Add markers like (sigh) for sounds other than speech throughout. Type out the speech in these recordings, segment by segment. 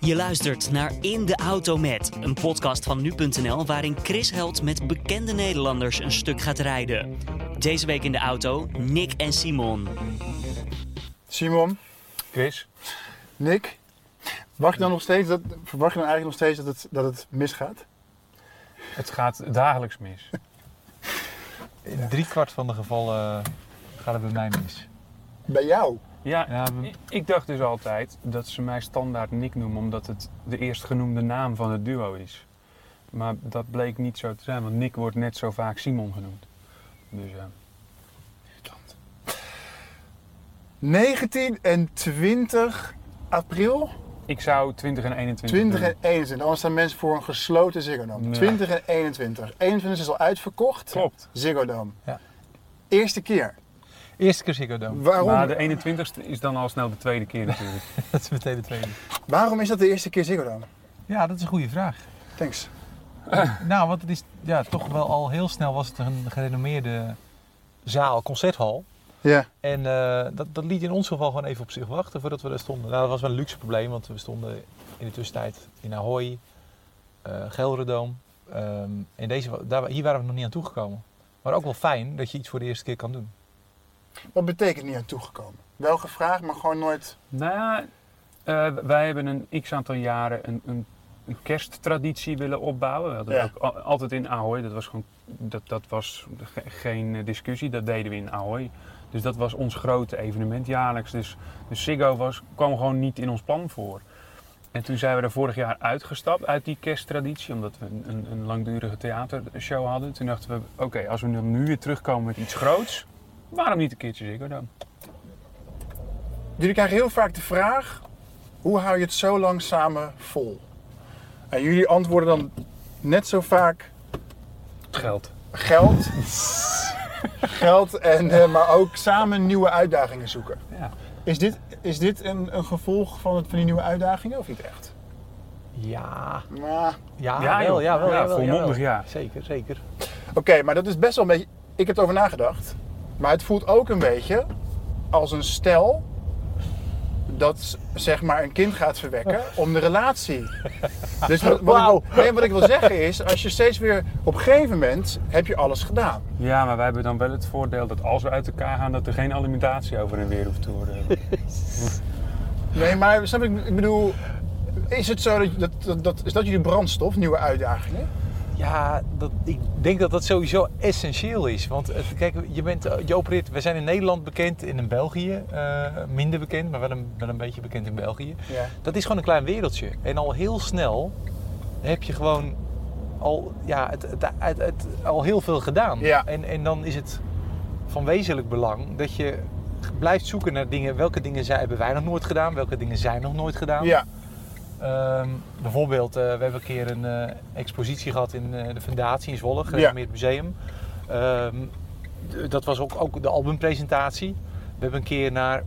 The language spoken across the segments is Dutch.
Je luistert naar In de Auto Met, een podcast van nu.nl waarin Chris Held met bekende Nederlanders een stuk gaat rijden. Deze week in de auto Nick en Simon. Simon, Chris? Nick, wacht je dan nog steeds dat, verwacht je dan eigenlijk nog steeds dat het, dat het misgaat? Het gaat dagelijks mis. (laughs) In drie kwart van de gevallen gaat het bij mij mis. Bij jou? Ja, Ja, we- ik- dacht dus altijd dat ze mij standaard Nick noemen omdat het de eerstgenoemde naam van het duo is. Maar dat bleek niet zo te zijn, want Nick wordt net zo vaak Simon genoemd. Dus ja. 19 en 20 april Ik zou 20 en 21 20 en doen. 21. Anders staan mensen voor een gesloten Ziggo Dome. Ja. 20 en 21. 21 is al uitverkocht. Klopt. Ziggo Dome. Ja. Eerste keer. Eerste keer Ziggo Dome. Waarom, Maar de 21ste is dan al snel de tweede keer natuurlijk. (laughs) Dat is meteen de tweede. waarom is dat de eerste keer Ziggo Dome? Ja, dat is een goede vraag. Thanks. (clears throat) Nou, want het is ja, toch wel al heel snel was het een gerenommeerde zaal, concerthal. Ja. En eh, dat, dat liet in ons geval gewoon even op zich wachten voordat we er stonden. Nou, dat was wel een luxe probleem, want we stonden in de tussentijd in Ahoy, eh Gelredome. Ehm, en deze, daar, hier waren we nog niet aan toegekomen. Maar ook wel fijn dat je iets voor de eerste keer kan doen. Wat betekent niet aan toegekomen? Wel gevraagd, maar gewoon nooit... nou ja, eh, wij hebben een x aantal jaren een, een, een kersttraditie willen opbouwen. We hadden Ja. ook al- altijd in Ahoy, dat was gewoon dat, dat was ge- geen eh, discussie, dat deden we in Ahoy. Dus dat was ons grote evenement jaarlijks. Dus, dus Ziggo was, kwam gewoon niet in ons plan voor. En toen zijn we er vorig jaar uitgestapt uit die kersttraditie, omdat we een, een, langdurige theatershow hadden. Toen dachten we, oké, als we nu weer terugkomen met iets groots, waarom niet een keertje Ziggo dan? Jullie krijgen heel vaak de vraag, hoe hou je het zo lang samen vol? En jullie antwoorden dan net zo vaak Geld. geld. (laughs) geld, en, eh, maar ook samen nieuwe uitdagingen zoeken. Ja. Is dit, is dit een, een gevolg van, het, van die nieuwe uitdagingen of niet echt? Ja, Nou, ja, Ja, wel, ja, wel, Ja, jawel, volmondig jawel. ja. Zeker, zeker. Oké, maar dat is best wel een beetje... Ik heb erover nagedacht. Maar het voelt ook een beetje als een stel dat zeg maar een kind gaat verwekken om de relatie. (laughs) Dus wat, ik, nee, wat ik wil zeggen is, als je steeds weer op een gegeven moment heb je alles gedaan. Ja, maar wij hebben dan wel het voordeel dat als we uit elkaar gaan, dat er geen alimentatie over en weer hoeft te worden. (laughs) Nee, maar snap ik, ik bedoel, is het zo dat, dat, dat, dat- is dat jullie brandstof, nieuwe uitdagingen? Ja, dat, ik denk dat dat sowieso essentieel is. Want het, kijk, je, bent, eh, je opereert, we zijn in Nederland bekend en in België eh, minder bekend, maar wel een, wel een beetje bekend in België. Ja. Dat is gewoon een klein wereldje. En al heel snel heb je gewoon al, ja, het, het, het, het- al heel veel gedaan. Ja. En, en dan is het van wezenlijk belang dat je blijft zoeken naar dingen. Welke dingen zijn, hebben wij nog nooit gedaan? Welke dingen zijn nog nooit gedaan? Ja, Ehm, bijvoorbeeld, eh, we hebben een keer een eh, expositie gehad in eh, de Fundatie in Zwolle, gerenommeerd museum. Ehm, dat was ook, ook de albumpresentatie. We hebben een keer naar,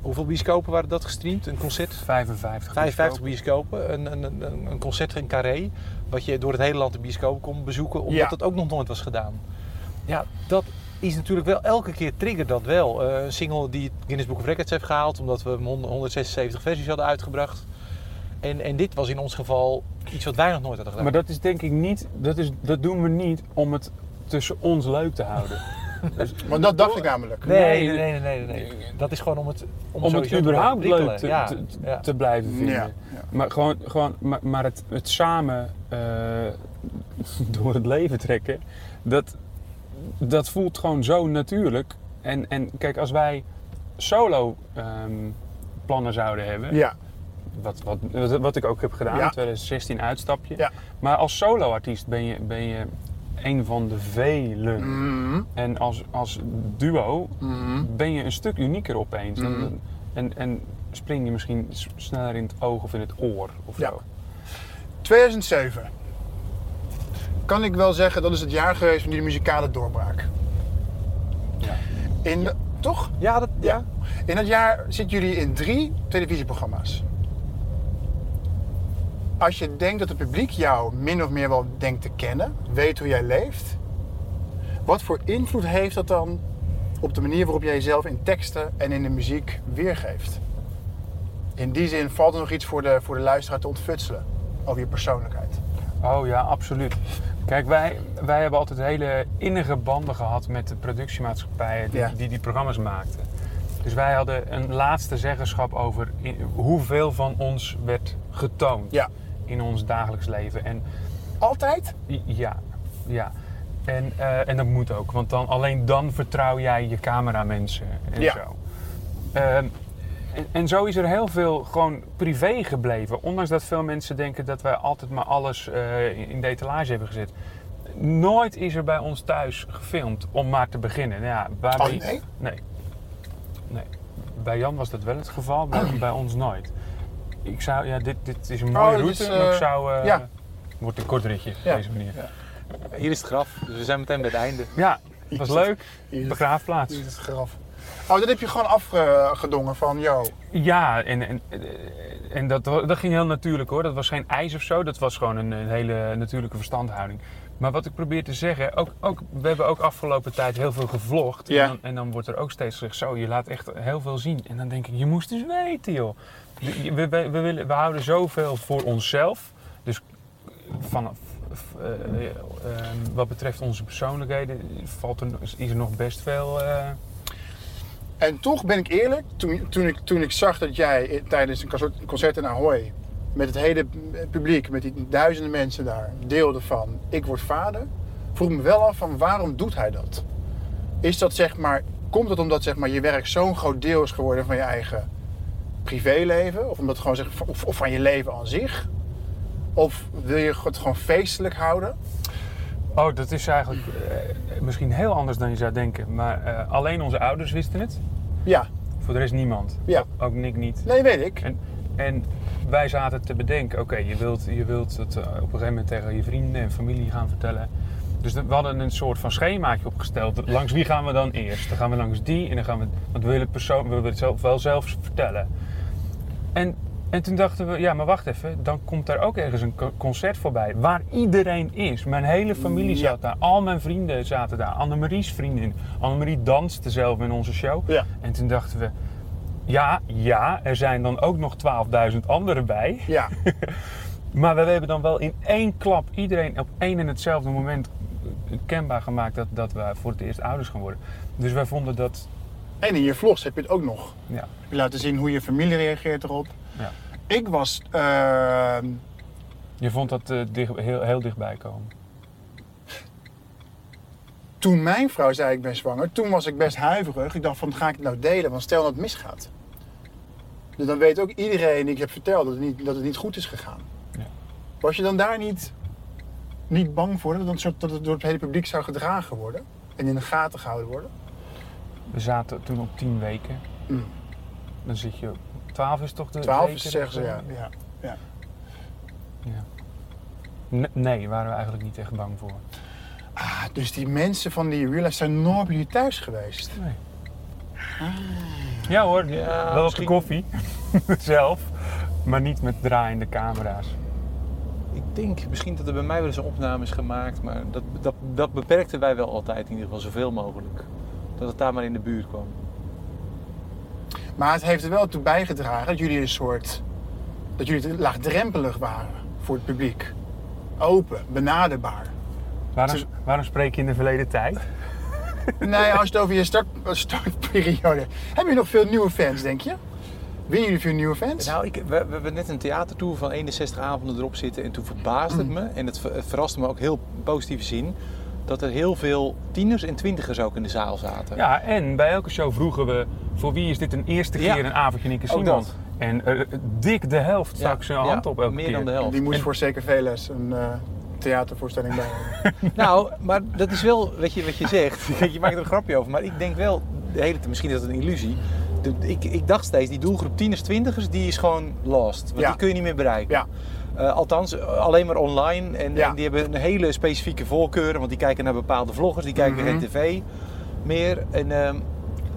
hoeveel bioscopen waren dat gestreamd? Een concert? 55. 55 bioscopen, een, een, een, een concert in Carré, wat je door het hele land de bioscoop kon bezoeken, omdat Ja. het ook nog nooit was gedaan. Ja, dat is natuurlijk wel, elke keer triggert dat wel. Eh, een single die het Guinness Book of Records heeft gehaald, omdat we hem 100 176 versies hadden uitgebracht. En, en dit was in ons geval iets wat wij nog nooit hadden gedaan. Maar dat is denk ik niet, dat, is, dat doen we niet om het tussen ons leuk te houden. (laughs) Dus want dat dacht ik namelijk. nee, Nee, nee, nee, nee, nee, nee. Dat is gewoon om het om, om het überhaupt leuk te, Ja, te, te- ja. te blijven vinden. Ja, ja. Maar, gewoon, gewoon, maar, maar het, het samen eh, (laughs) door het leven trekken, dat, dat voelt gewoon zo natuurlijk. En, en kijk, als wij solo ehm, plannen zouden hebben, Ja, wat, wat, wat, wat ik ook heb gedaan, Ja. in 2016 uitstapje. Ja. Maar als solo-artiest ben je, ben je een van de velen. Mhm, En als, als duo mhm. ben je een stuk unieker opeens. Mhm. En, en, en spring je misschien sneller in het oog of in het oor of Ja. zo. 2007. Kan ik wel zeggen, dat is het jaar geweest van die muzikale doorbraak. Ja. In, de- toch? Ja, dat, ja. In dat jaar zitten jullie in drie televisieprogramma's. Als je denkt dat het publiek jou min of meer wel denkt te kennen, weet hoe jij leeft, wat voor invloed heeft dat dan op de manier waarop jij jezelf in teksten en in de muziek weergeeft. In die zin valt er nog iets voor de, voor de luisteraar te ontfutselen over je persoonlijkheid. Oh ja, absoluut. Kijk, wij, wij hebben altijd hele innige banden gehad met de productiemaatschappijen die Ja. die, die programma's maakten. Dus wij hadden een laatste zeggenschap over in- hoeveel van ons werd getoond Ja. In ons dagelijks leven. En Altijd? ja, ja. En, eh, en dat moet ook, want dan, alleen dan vertrouw jij je cameramensen en Ja. zo. Ehm, en, en zo is er heel veel gewoon privé gebleven. Ondanks dat veel mensen denken dat wij altijd maar alles eh, in- de etalage hebben gezet. Nooit is er bij ons thuis gefilmd, om maar te beginnen. Nou Ja, waar Oh, nee? nee. Nee. Bij Jan was dat wel het geval, bij, (clears throat) bij ons nooit. Ik zou, ja, dit, dit is een mooie Oh, dit route, is, maar ik eh, zou... eh, ja. Wordt een kort ritje op Ja. deze manier. Ja. Hier is het graf, dus we zijn meteen bij het einde. Ja, dat was leuk. Hier is het- Begraafplaats. hier is het graf. Oh, dat heb je gewoon afgedongen van, yo. Ja, en, en, en dat, dat ging heel natuurlijk hoor. Dat was geen ijs of zo. Dat was gewoon een, een hele natuurlijke verstandhouding. Maar wat ik probeer te zeggen, ook, ook, we hebben ook afgelopen tijd heel veel gevlogd. Ja. En, dan, en dan wordt er ook steeds gezegd, zo, je laat echt heel veel zien. En dan denk ik, je moest dus weten joh. We, we, willen, we houden zoveel voor onszelf. Dus vanaf, eh, eh, eh, wat betreft onze persoonlijkheden valt er, is er nog best veel... eh, En toch ben ik eerlijk, toen, ik, toen ik zag dat jij tijdens een concert- in Ahoy met het hele publiek, met die duizenden mensen daar, deelde van ik word vader, vroeg me wel af van waarom doet hij dat? Is dat zeg maar, komt het omdat zeg maar, je werk zo'n groot deel is geworden van je eigen privéleven? Of, omdat gewoon, zeg, of, of van je leven aan zich? Of wil je het gewoon feestelijk houden? Oh, dat is eigenlijk eh, misschien heel anders dan je zou denken. Maar eh, alleen onze ouders wisten het. Ja, Voor de rest niemand. ja. Ook Nick niet. Nee, weet ik. En, en wij zaten te bedenken, oké, je, wilt, je wilt het eh, op een gegeven moment tegen je vrienden en familie gaan vertellen. Dus we hadden een soort van schemaatje opgesteld. Langs wie gaan we dan eerst? Dan gaan we langs die en dan gaan we... Want we willen het, persoon, we willen het zelf, wel zelf vertellen. En, en toen dachten we, ja, maar wacht even. Dan komt daar ook ergens een co- concert voorbij. Waar iedereen is. Mijn hele familie Ja. zat daar. Al mijn vrienden zaten daar. Annemarie's vriendin. Annemarie danste zelf in onze show. Ja. En toen dachten we, ja, ja, er zijn dan ook nog 12.000 anderen bij. Ja, (laughs) Maar we hebben dan wel in één klap iedereen op één en hetzelfde moment kenbaar gemaakt dat, dat we voor het eerst ouders gaan worden. Dus wij vonden dat, en in je vlogs heb je het ook nog. ja, Heb je laten zien hoe je familie reageert erop. ja. Ik was. ehm, Je vond dat eh, dicht, heel, heel dichtbij komen. toen mijn vrouw zei ik ben zwanger, toen was ik best huiverig. Ik dacht van ga ik het nou delen, want stel dat het misgaat. Dus dan weet ook iedereen die ik heb verteld dat het niet, dat het niet goed is gegaan. Ja. Was je dan daar niet, niet bang voor dat het, dat het door het hele publiek zou gedragen worden? En in de gaten gehouden worden? We zaten toen op 10 weken. Mm. Dan zit je op 12 is toch de Twaalf weken is zeggen ze ja. ja. ja. Ja. Ne- Nee, waren we eigenlijk niet echt bang voor. Ah, dus die mensen van die real life zijn nooit bij jullie thuis geweest. Nee. Ja hoor, Ja, wel op de koffie. (laughs) Zelf. Maar niet met draaiende camera's. Ik denk misschien dat er bij mij wel eens een opname is gemaakt, maar dat, dat, dat beperkten wij wel altijd in ieder geval zoveel mogelijk. Dat het daar maar in de buurt kwam. Maar het heeft er wel toe bijgedragen dat jullie een soort. dat jullie te laagdrempelig waren voor het publiek. Open, benaderbaar. Waarom, Dus- waarom spreek je in de verleden tijd? (laughs) Nee, als je het over je start, startperiode. Heb je nog veel nieuwe fans, denk je? Winnen jullie veel nieuwe fans? Nou, ik, we, we hebben net een theatertour van 61 avonden erop zitten en toen verbaasde het me, en het, het verraste me ook heel positieve zin, dat er heel veel tieners en twintigers ook in de zaal zaten. Ja, en bij elke show vroegen we... voor wie is dit een eerste keer Ja. een avondje Ook Simon? dat. En eh, dik de helft stak zijn hand op elke meer keer. dan de helft. Die moest En- voor zeker les een eh, theatervoorstelling bijhouden. (laughs) (laughs) Nou, maar dat is wel wat je, wat je zegt. (laughs) je maakt er een grapje over. Maar ik denk wel, de hele, misschien is dat een illusie. De- ik, ik dacht steeds, die doelgroep tieners, twintigers, die is gewoon lost. Want Ja. die kun je niet meer bereiken. Ja. Eh, althans, eh, alleen maar online. En, Ja. en die hebben een hele specifieke voorkeuren. Want die kijken naar bepaalde vloggers, die kijken Mhm. geen tv meer. En, ehm,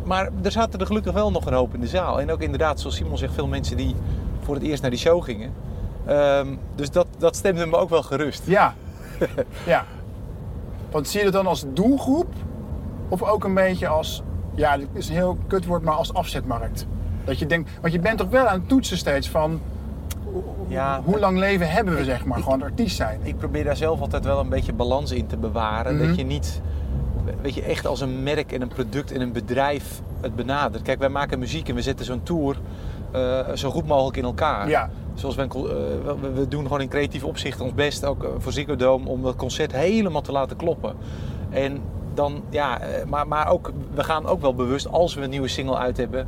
maar er zaten er gelukkig wel nog een hoop in de zaal. En ook inderdaad, zoals Simon zegt, veel mensen die voor het eerst naar die show gingen. Ehm, dus dat, dat stemde me ook wel gerust. Ja. (laughs) ja. Want zie je dat dan als doelgroep? Of ook een beetje als ja, dit is een heel kutwoord, maar als afzetmarkt. Dat je denkt, want je bent toch wel aan het toetsen steeds van Ja, hoe lang leven hebben we, zeg maar, ik- gewoon artiest zijn. ik probeer daar zelf altijd wel een beetje balans in te bewaren. Mhm. Dat je niet, weet je, echt als een merk en een product en een bedrijf het benadert. Kijk, wij maken muziek en we zetten zo'n tour eh, zo goed mogelijk in elkaar. Ja, Zoals eh, we, we doen gewoon in creatief opzicht ons best, ook eh, voor Ziggo Dome, om dat concert helemaal te laten kloppen. En dan, ja, maar, maar ook, we gaan ook wel bewust, als we een nieuwe single uit hebben,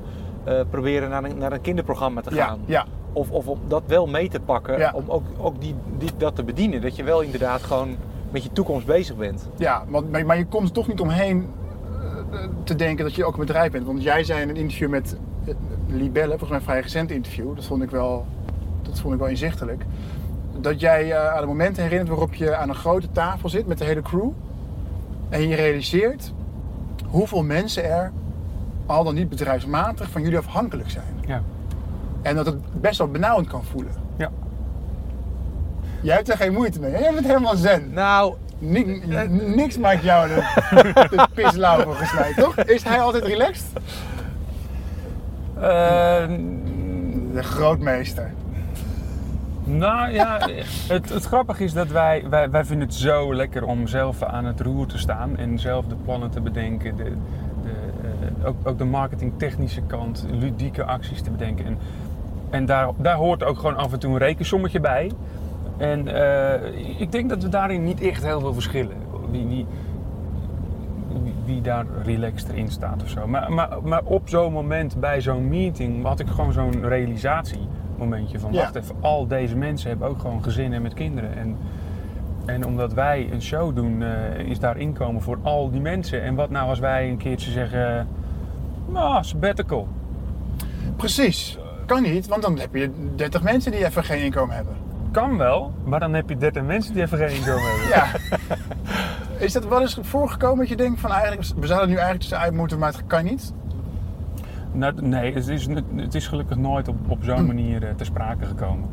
proberen naar een, naar een kinderprogramma te ja, gaan. ja, Of, of om dat wel mee te pakken, Ja. om ook, ook die, die, dat te bedienen. Dat je wel inderdaad gewoon met je toekomst bezig bent. ja want, maar, maar je komt er toch niet omheen eh, te denken dat je ook een bedrijf bent. Want jij zei in een interview met eh, Libelle, volgens mij een vrij recent interview, dat vond ik wel, dat vond ik wel inzichtelijk. Dat jij eh, aan het moment herinnert waarop je aan een grote tafel zit met de hele crew. En je realiseert hoeveel mensen er al dan niet bedrijfsmatig van jullie afhankelijk zijn. Ja. En dat het best wel benauwend kan voelen. Ja. Jij hebt er geen moeite mee. Jij bent helemaal zen. Nou, Ni- niks maakt jou de, (laughs) de pislauw gesnijd, toch? Is hij altijd relaxed? Eh, De grootmeester. Nou ja, het, het grappige is dat wij, wij, wij vinden het zo lekker om zelf aan het roer te staan en zelf de plannen te bedenken. De, de, eh, ook, ook de marketingtechnische kant, ludieke acties te bedenken. En, en daar, daar hoort ook gewoon af en toe een rekensommetje bij. En eh, ik denk dat we daarin niet echt heel veel verschillen. Wie, wie, wie- daar relaxed in staat of zo. Maar, maar, maar op zo'n moment bij zo'n meeting had ik gewoon zo'n realisatiemomentje van Ja. wacht even, al deze mensen hebben ook gewoon gezinnen met kinderen. En, en omdat wij een show doen, eh, is daar inkomen voor al die mensen. En wat nou als wij een keertje zeggen, nou, sabbatical. Precies. Kan niet, want dan heb je 30 mensen die even geen inkomen hebben. Kan wel, maar dan heb je 30 mensen die even geen inkomen hebben. Ja. Is dat wel eens voorgekomen dat je denkt van eigenlijk, we zouden nu eigenlijk tussenuit moeten, maar het kan niet? Nou, nee, het is, het is gelukkig nooit op, op zo'n manier eh, ter sprake gekomen.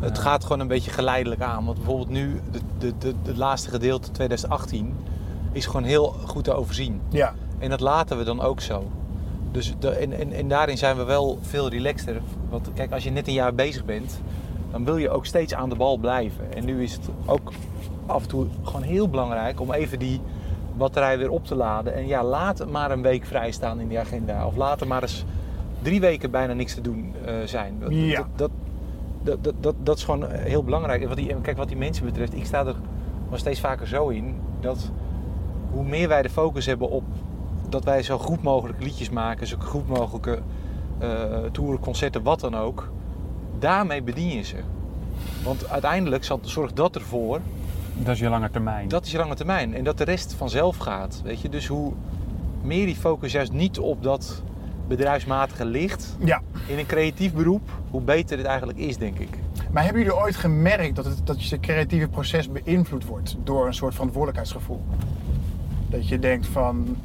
het gaat gewoon een beetje geleidelijk aan. Want bijvoorbeeld nu, de, de, de, het laatste gedeelte 2018, is gewoon heel goed te overzien. Ja. En dat laten we dan ook zo. Dus de, en, en, en daarin zijn we wel veel relaxter. Want kijk, als je net een jaar bezig bent, dan wil je ook steeds aan de bal blijven. En nu is het ook af en toe gewoon heel belangrijk om even die batterij weer op te laden. En ja, laat het maar een week vrij staan in die agenda. Of laat er maar eens drie weken bijna niks te doen eh, zijn. Dat, Ja. dat, dat, dat, dat, dat, dat is gewoon heel belangrijk. En wat die, kijk, wat die mensen betreft, ik sta er wel steeds vaker zo in dat hoe meer wij de focus hebben op dat wij zo goed mogelijk liedjes maken, zo goed mogelijke eh toeren, concerten, wat dan ook, daarmee bedien je ze. Want uiteindelijk zorgt dat ervoor, Dat is je lange termijn. dat is je lange termijn en dat de rest vanzelf gaat. Weet je? Dus hoe meer die focus juist niet op dat bedrijfsmatige ligt Ja. in een creatief beroep, hoe beter het eigenlijk is, denk ik. Maar hebben jullie ooit gemerkt dat, het, dat je creatieve proces beïnvloed wordt door een soort verantwoordelijkheidsgevoel? Dat je denkt van,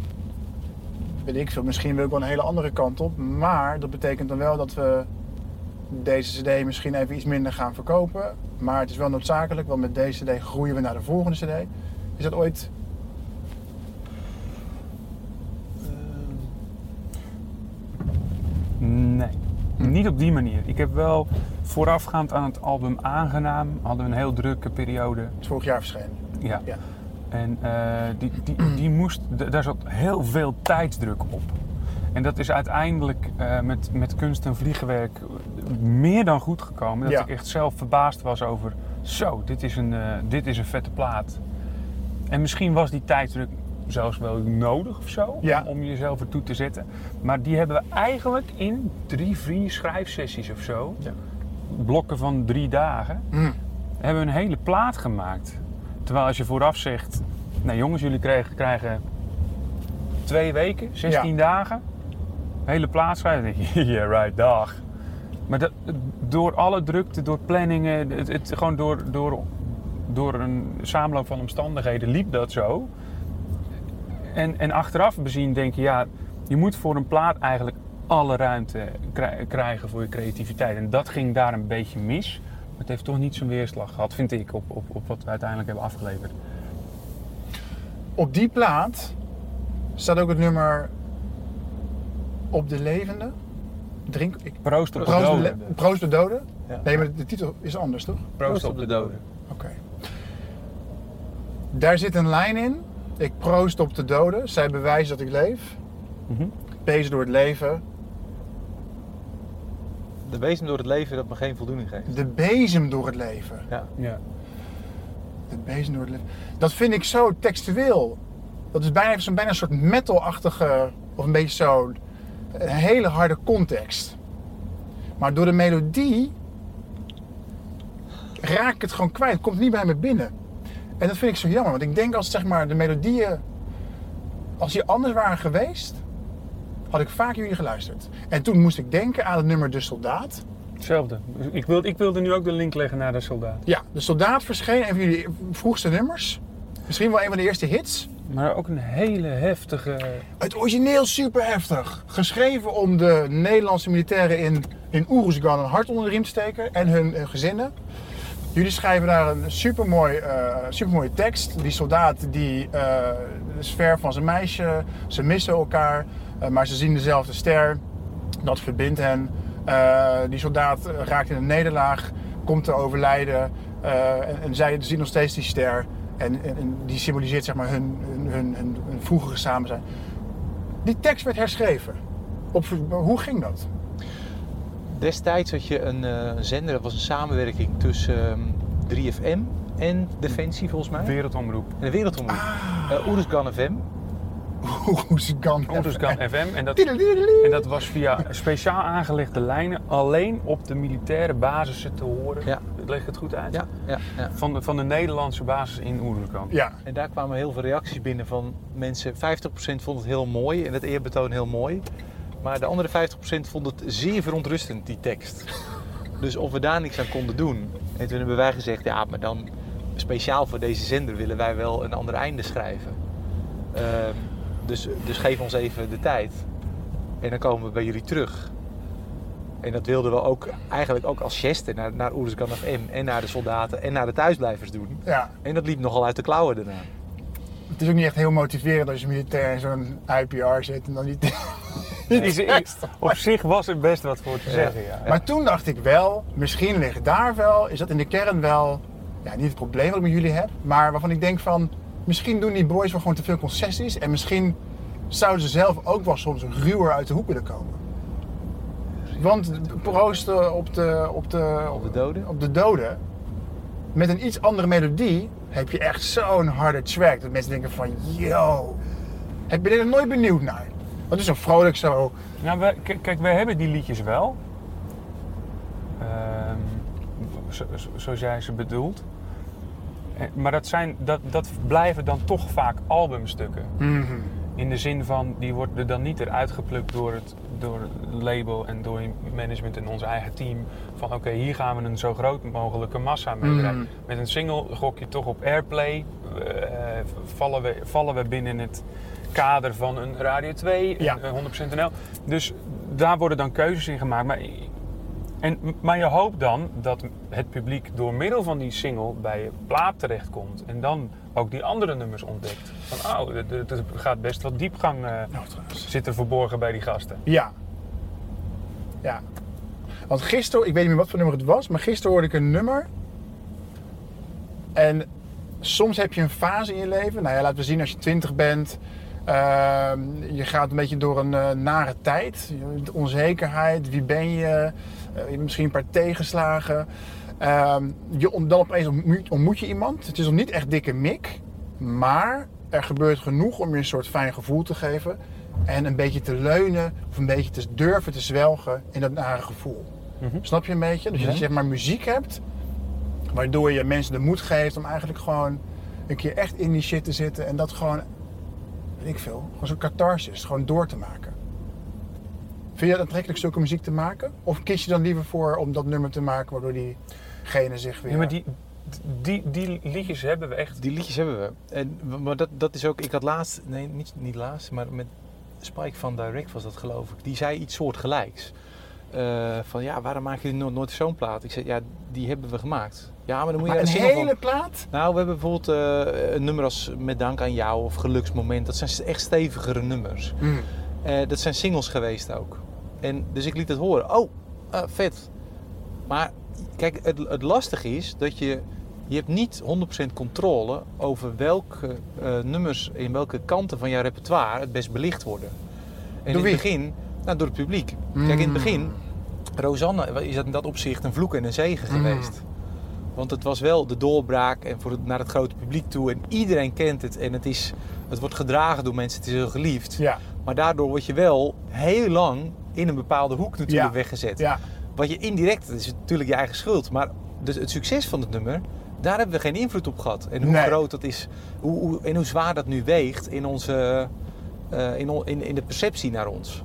weet ik veel, misschien wil ik wel een hele andere kant op, maar dat betekent dan wel dat we deze cd misschien even iets minder gaan verkopen. Maar het is wel noodzakelijk, want met deze cd groeien we naar de volgende cd. Is dat ooit... Nee, niet op die manier. Ik heb wel voorafgaand aan het album Aangenaam, hadden we een heel drukke periode. Het is vorig jaar verschenen. Ja. Ja. En eh, die, die, die moest, daar zat heel veel tijdsdruk op. En dat is uiteindelijk eh, met, met kunst en vliegenwerk meer dan goed gekomen. Dat Ja. ik echt zelf verbaasd was over, zo, dit is, een, eh, dit is een vette plaat. En misschien was die tijdsdruk zelfs wel nodig of zo, Ja. om, om jezelf ertoe te zetten. Maar die hebben we eigenlijk in drie, vier schrijfsessies of zo, Ja. blokken van drie dagen, Hm. hebben we een hele plaat gemaakt. Terwijl als je vooraf zegt, nou jongens, jullie krijgen, krijgen twee weken, 16 dagen, hele plaat schrijven, dan denk je, (laughs) yeah right, dag. Maar dat, door alle drukte, door planningen, het, het, gewoon door, door, door een samenloop van omstandigheden liep dat zo. En, en achteraf bezien denk je, ja, je moet voor een plaat eigenlijk alle ruimte krij- krijgen voor je creativiteit. En dat ging daar een beetje mis. Het heeft toch niet zo'n weerslag gehad, vind ik, op, op, op wat we uiteindelijk hebben afgeleverd. Op die plaat staat ook het nummer Op de Levende. Drink, ik, Proost op de Proost, de doden. Proost op de doden? Ja. Nee, maar de titel is anders, toch? Proost op de doden. Oké. Daar zit een lijn in. Ik proost op de doden. Zij bewijzen dat ik leef. Mhm. Pees door het leven. De bezem door het leven dat me geen voldoening geeft. De bezem door het leven. Ja. Ja. De bezem door het leven. Dat vind ik zo textueel. Dat is bijna, zo'n bijna een soort metal-achtige, of een beetje zo, een hele harde context. Maar door de melodie raak ik het gewoon kwijt. Het komt niet bij me binnen. En dat vind ik zo jammer, want ik denk als zeg maar de melodieën, als die anders waren geweest, had ik vaak jullie geluisterd. En toen moest ik denken aan het nummer De Soldaat. Hetzelfde. Ik wilde, ik wilde nu ook de link leggen naar de soldaat. Ja, De Soldaat verscheen, een van jullie vroegste nummers. Misschien wel een van de eerste hits. Maar ook een hele heftige. Het origineel super heftig. Geschreven om de Nederlandse militairen in, in Oeruzgan een hart onder de riem te steken en hun, hun gezinnen. Jullie schrijven daar een supermooi, eh supermooie tekst. Die soldaat die eh, is ver van zijn meisje, ze missen elkaar, eh, maar ze zien dezelfde ster. Dat verbindt hen. Eh, die soldaat eh, raakt in een nederlaag, komt te overlijden eh, en, en zij zien nog steeds die ster. En, en, en die symboliseert zeg maar hun, hun, hun, hun, hun vroegere samen zijn. Die tekst werd herschreven. Op, hoe ging dat? Destijds had je een eh, zender, dat was een samenwerking tussen ehm, 3FM en Defensie volgens mij. Wereldomroep. En de Wereldomroep. Eh Oeruzgan FM. (laughs) Hoe ze kan. Oeruzgan FM. En dat, en dat was via speciaal aangelegde lijnen alleen op de militaire basissen te horen. Ja. Leg ik het goed uit? Ja, ja, ja. Van, de, van de Nederlandse basis in Oeruzgan. Ja, En daar kwamen heel veel reacties binnen van mensen. 50% vond het heel mooi en het eerbetoon heel mooi. Maar de andere 50% vond het zeer verontrustend, die tekst. Dus of we daar niks aan konden doen. En toen hebben wij gezegd, ja, maar dan speciaal voor deze zender willen wij wel een ander einde schrijven. Ehm, dus, dus geef ons even de tijd. En dan komen we bij jullie terug. En dat wilden we ook eigenlijk ook als geste naar, naar FM en naar de soldaten en naar de thuisblijvers doen. ja. En dat liep nogal uit de klauwen daarna. Het is ook niet echt heel motiverend als je militair in zo'n IPR zit en dan niet. (laughs) Is- is- op zich was er best wat voor te zeggen, ja. Maar toen dacht ik wel, misschien ligt daar wel, is dat in de kern wel, ja, niet het probleem wat ik met jullie heb, maar waarvan ik denk van, misschien doen die boys wel gewoon te veel concessies en misschien zouden ze zelf ook wel soms ruwer uit de hoek willen komen. Want proosten op de, op de, Op de doden? op de doden, met een iets andere melodie, heb je echt zo'n harde track dat mensen denken van, yo, ik ben er nooit benieuwd naar. Dat is zo vrolijk zo, Nou, kijk, wij hebben die liedjes wel. Ehm, zo- zo- zoals jij ze bedoelt. Eh, Maar dat, zijn, dat, dat blijven dan toch vaak albumstukken. mhm. In de zin van, die worden dan niet eruit geplukt door het, door het label en door management en ons eigen team. Van oké, hier gaan we een zo groot mogelijke massa mee Mm. bereiken. Met een single gok je toch op airplay. eh, vallen, we, vallen we binnen het kader van een Radio 2, Ja. een 100% NL. Dus daar worden dan keuzes in gemaakt. Maar, en, maar je hoopt dan dat het publiek door middel van die single bij je plaat terechtkomt. En dan ook die andere nummers ontdekt. Van oh, er- gaat best wat diepgang eh Nou, trouwens. zit er verborgen bij die gasten. Ja. Ja. Want gisteren, ik weet niet meer wat voor nummer het was, maar gisteren hoorde ik een nummer. En soms heb je een fase in je leven. Nou ja, laten we zien als je 20 bent. ehm, je gaat een beetje door een eh, nare tijd. Onzekerheid, wie ben je? Eh, misschien een paar tegenslagen. Ehm, je, dan opeens ontmoet, ontmoet je iemand. Het is nog niet echt dikke mik. Maar er gebeurt genoeg om je een soort fijn gevoel te geven. En een beetje te leunen of een beetje te durven te zwelgen in dat nare gevoel. Mhm. Snap je een beetje? Dus als je zeg maar muziek hebt, waardoor je mensen de moed geeft om eigenlijk gewoon een keer echt in die shit te zitten en dat gewoon, weet ik veel, gewoon zo'n catharsis, gewoon door te maken. Vind je het aantrekkelijk zulke muziek te maken? Of kies je dan liever voor om dat nummer te maken waardoor diegene zich weer... Ja, maar die, die, die liedjes hebben we echt. Die liedjes hebben we. En, maar dat, dat is ook, ik had laatst, nee niet, niet laatst, maar met Spike van Direct was dat geloof ik. Die zei iets soortgelijks. eh, van ja, waarom maken jullie nooit, nooit zo'n plaat? Ik zei, ja, die hebben we gemaakt. Ja, maar dan moet je Maar een single van- hele plaat? Nou, we hebben bijvoorbeeld eh, een nummer als Met Dank aan jou of Geluksmoment. Dat zijn echt stevigere nummers. Hmm. Eh, dat zijn singles geweest ook. En, dus ik liet het horen. Oh, ah, vet. Maar kijk, het, het lastige is dat je... Je hebt niet 100% controle over welke eh, nummers in welke kanten van jouw repertoire het best belicht worden. En Door in het begin, nou, door het publiek. Kijk, in het begin, Rosanne is dat in dat opzicht een vloek en een zegen Mm. geweest. Want het was wel de doorbraak en voor het, naar het grote publiek toe. En iedereen kent het. En het, is, het wordt gedragen door mensen. Het is heel geliefd. Ja, Maar daardoor word je wel heel lang in een bepaalde hoek natuurlijk Ja. weggezet. ja. Wat je indirect, dat is natuurlijk je eigen schuld. Maar dus het succes van het nummer, daar hebben we geen invloed op gehad. En hoe Nee. groot dat is hoe, hoe, en hoe zwaar dat nu weegt in, onze, eh, in, in, in de perceptie naar ons.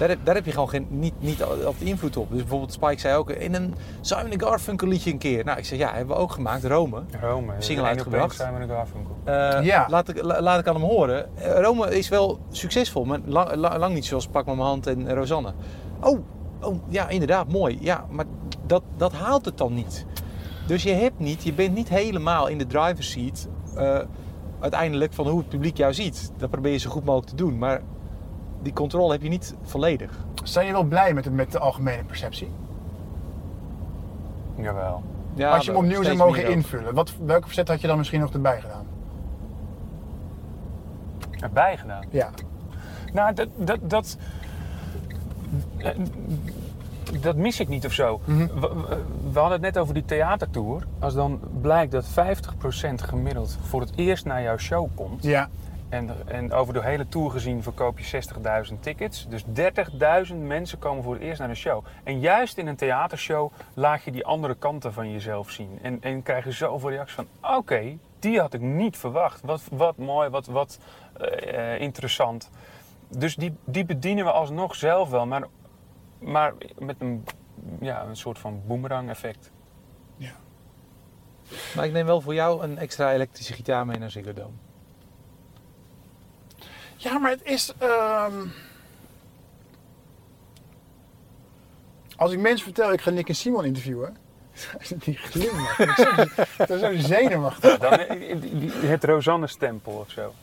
Daar heb, daar heb je gewoon geen, niet, niet altijd invloed op. Dus bijvoorbeeld Spike zei ook in een Simon Garfunkel liedje een keer. Nou, ik zeg ja, hebben we ook gemaakt, Rome. Rome. Single uitgebracht. naar Garfunkel. Eh, Ja. laat, ik, la- laat ik aan hem horen. Eh, Rome is wel succesvol, maar lang, lang, lang niet zoals Pak me mijn hand en Rosanne. Oh, oh, ja, inderdaad, mooi. Ja, maar dat, dat haalt het dan niet. Dus je hebt niet, je bent niet helemaal in de driver's seat eh, uiteindelijk van hoe het publiek jou ziet. Dat probeer je zo goed mogelijk te doen, maar die controle heb je niet volledig. Zijn je wel blij met de, met de algemene perceptie? Jawel. Ja, Als je hem opnieuw zou mogen invullen, wat, welke verzet had je dan misschien nog erbij gedaan? Erbij gedaan. Ja. Nou, dat, dat, dat, dat mis ik niet of zo. Mhm. We, we- we hadden het net over die theatertour. Als dan blijkt dat 50% gemiddeld voor het eerst naar jouw show komt. Ja. En, en over de hele tour gezien verkoop je 60.000 tickets. Dus 30.000 mensen komen voor het eerst naar een show. En juist in een theatershow laat je die andere kanten van jezelf zien. En, en krijg je zoveel reacties van... Oké, die had ik niet verwacht. Wat, wat mooi, wat, wat eh, interessant. Dus die, die bedienen we alsnog zelf wel. Maar, maar met een, ja, een soort van boomerang effect. Maar ik neem wel voor jou een extra elektrische gitaar mee naar Ziggo Dome. Ja, maar het is. ehm, Als ik mensen vertel, ik ga Nick en Simon interviewen. (laughs) Die glimlachen. Ik ben zo- zenuwachtig. Dan, eh, het Rosanne-stempel of zo.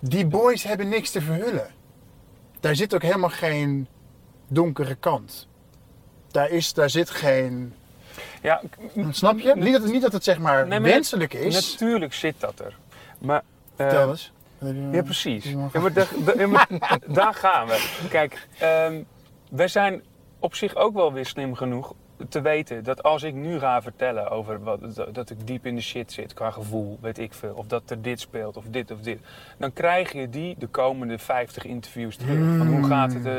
Die boys hebben niks te verhullen. Daar zit ook helemaal geen donkere kant. Daar, is, daar zit geen. Ja, Snap je? Niet dat, het- niet dat het zeg maar Nee, wenselijk is. Natuurlijk zit dat er. Maar, Vertel eens. ja, precies. Ja, maar (laughs) daar, gaan we. Kijk, ehm, wij zijn op zich ook wel weer slim genoeg te weten dat als ik nu ga vertellen over wat, dat- ik diep in de shit zit qua gevoel, weet ik veel, of dat er dit speelt of dit of dit, dan krijg je die de komende 50 interviews terug. Van hoe gaat het? eh,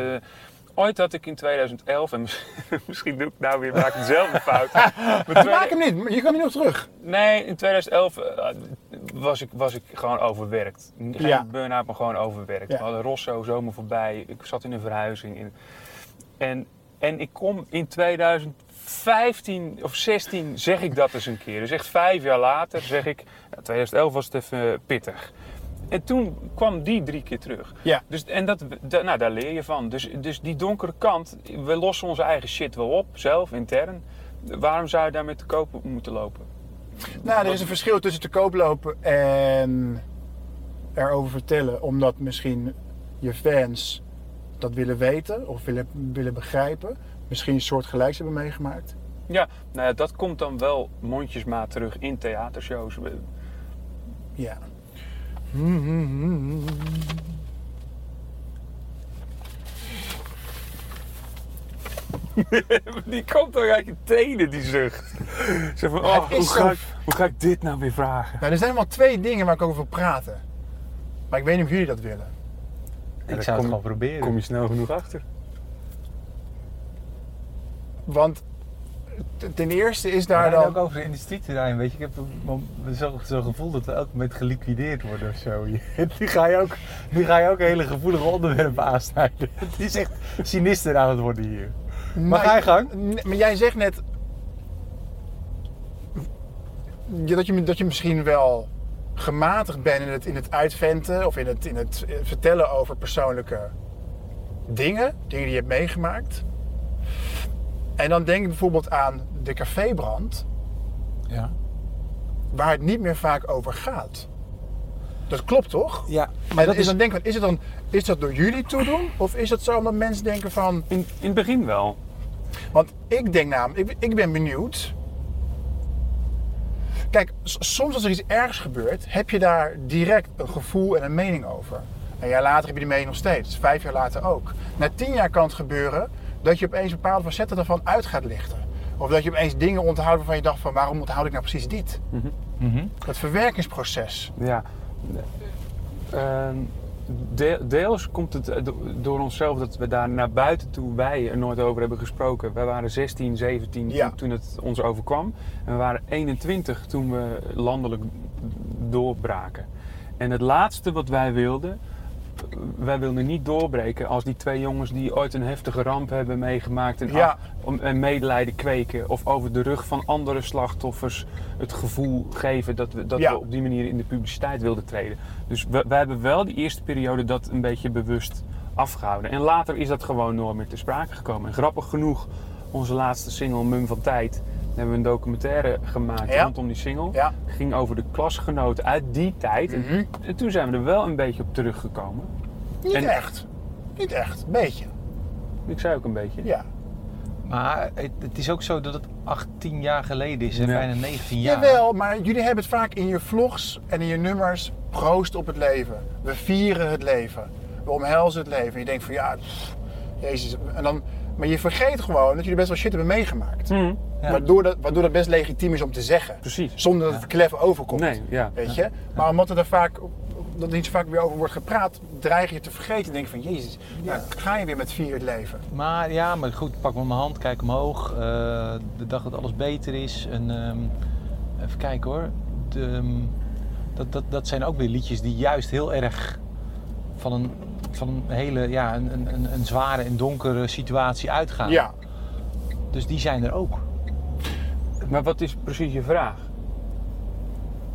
Ooit had ik in 2011, en mis- (laughs) misschien doe ik nou weer, maak ik dezelfde fout. (laughs) Maar tweede- Maak hem niet, je kan nu nog terug. Nee, in 2011 eh, was, ik, was ik gewoon overwerkt. Geen Ja. burn-out, maar gewoon overwerkt. Ja. We hadden Rosso zomer voorbij. Ik zat in een verhuizing. In, en, en ik kom in 2015 of 16 zeg ik dat eens een keer. Dus echt vijf jaar later zeg ik... Ja, 2011 was het even pittig. En toen kwam die drie keer terug. Ja. Dus, en dat, da- nou, daar leer je van. Dus, dus die donkere kant, we lossen onze eigen shit wel op, zelf, intern. Waarom zou je daarmee te koop moeten lopen? Nou, er is een verschil tussen te koop lopen en erover vertellen, omdat misschien je fans dat willen weten of willen, willen begrijpen. Misschien een soort gelijks hebben meegemaakt. Ja, nou ja, dat komt dan wel mondjesmaat terug in theatershows. Ja. (laughs) Die komt toch uit je tenen, die zucht. Zeg van, oh, hoe, ga ik, hoe ga ik dit nou weer vragen? Nou, er zijn maar twee dingen waar ik over wil praten. Maar ik weet niet of jullie dat willen. Ik zou het gewoon proberen. Kom je snel genoeg achter? Want ten eerste is daar dan... ook over de industrieterrein, weet je. Ik heb zo'n zo gevoel dat we elk moment geliquideerd worden of zo. (laughs) Nu ga je ook, nu ga je ook hele gevoelige onderwerpen aansnijden. (laughs) Het is echt sinister aan het worden hier. Maar ga je gang. Maar jij zegt net dat, je, dat je misschien wel gematigd bent in het, in het uitventen of in het, in het eh, vertellen over persoonlijke dingen, dingen die je hebt meegemaakt. En dan denk ik bijvoorbeeld aan de cafébrand, Ja. waar het niet meer vaak over gaat. Dat klopt toch? Ja, Maar dat is, dan denk ik, is, het dan, is dat door jullie toedoen? Of is het zo omdat mensen denken van... In, in het begin wel. Want ik denk namelijk, ik, ik ben benieuwd. Kijk, soms als er iets ergs gebeurt, heb je daar direct een gevoel en een mening over. Een jaar later heb je die mening nog steeds, vijf jaar later ook. Na tien jaar kan het gebeuren dat je opeens bepaalde facetten ervan uit gaat lichten. Of dat je opeens dingen onthoudt waarvan je dacht van waarom onthoud ik nou precies dit? Mhm. Dat verwerkingsproces. Ja. Ehm, de- deels komt het eh, do- door onszelf dat we daar naar buiten toe wij er nooit over hebben gesproken. Wij waren 16, 17 Ja. toen, toen het ons overkwam. En we waren 21 toen we landelijk doorbraken. En het laatste wat wij wilden, wij wilden niet doorbreken als die twee jongens die ooit een heftige ramp hebben meegemaakt en, Ja. af- en medelijden kweken. Of over de rug van andere slachtoffers het gevoel geven dat we, dat Ja. we op die manier in de publiciteit wilden treden. Dus we, we hebben wel die eerste periode dat een beetje bewust afgehouden. En later is dat gewoon nooit meer te sprake gekomen. En grappig genoeg, onze laatste single Mum van Tijd, hebben we een documentaire gemaakt Ja. rondom die single. Ja. Ging over de klasgenoten uit die tijd. En- Mhm. en toen zijn we er wel een beetje op teruggekomen. Niet En- echt. Niet echt. Een beetje. Ik zei ook een beetje. Ja. Maar het, het is ook zo dat het 18 jaar geleden is, en Ja. bijna 19 jaar. Jawel, maar jullie hebben het vaak in je vlogs en in je nummers. Proost op het leven. We vieren het leven. We omhelzen het leven. En je denkt van ja, pff, jezus. En dan, maar je vergeet gewoon dat jullie best wel shit hebben meegemaakt. Mhm. Ja. Waardoor, dat, waardoor dat best legitiem is om te zeggen. Precies. Zonder dat het klef overkomt. Nee, ja. Weet je? Maar omdat er daar vaak, dat er niet zo vaak weer over wordt gepraat, dreig je te vergeten. En denk je van jezus, nou, ga je weer met vier het leven. Maar ja, maar goed, pak me mijn hand, kijk omhoog. eh, de dag dat alles beter is. En, ehm, even kijken hoor. De, ehm, dat, dat, dat zijn ook weer liedjes die juist heel erg van een, van een hele, ja, een, een, een- een zware en donkere situatie uitgaan. Ja. Dus die zijn er ook. Maar wat is precies je vraag?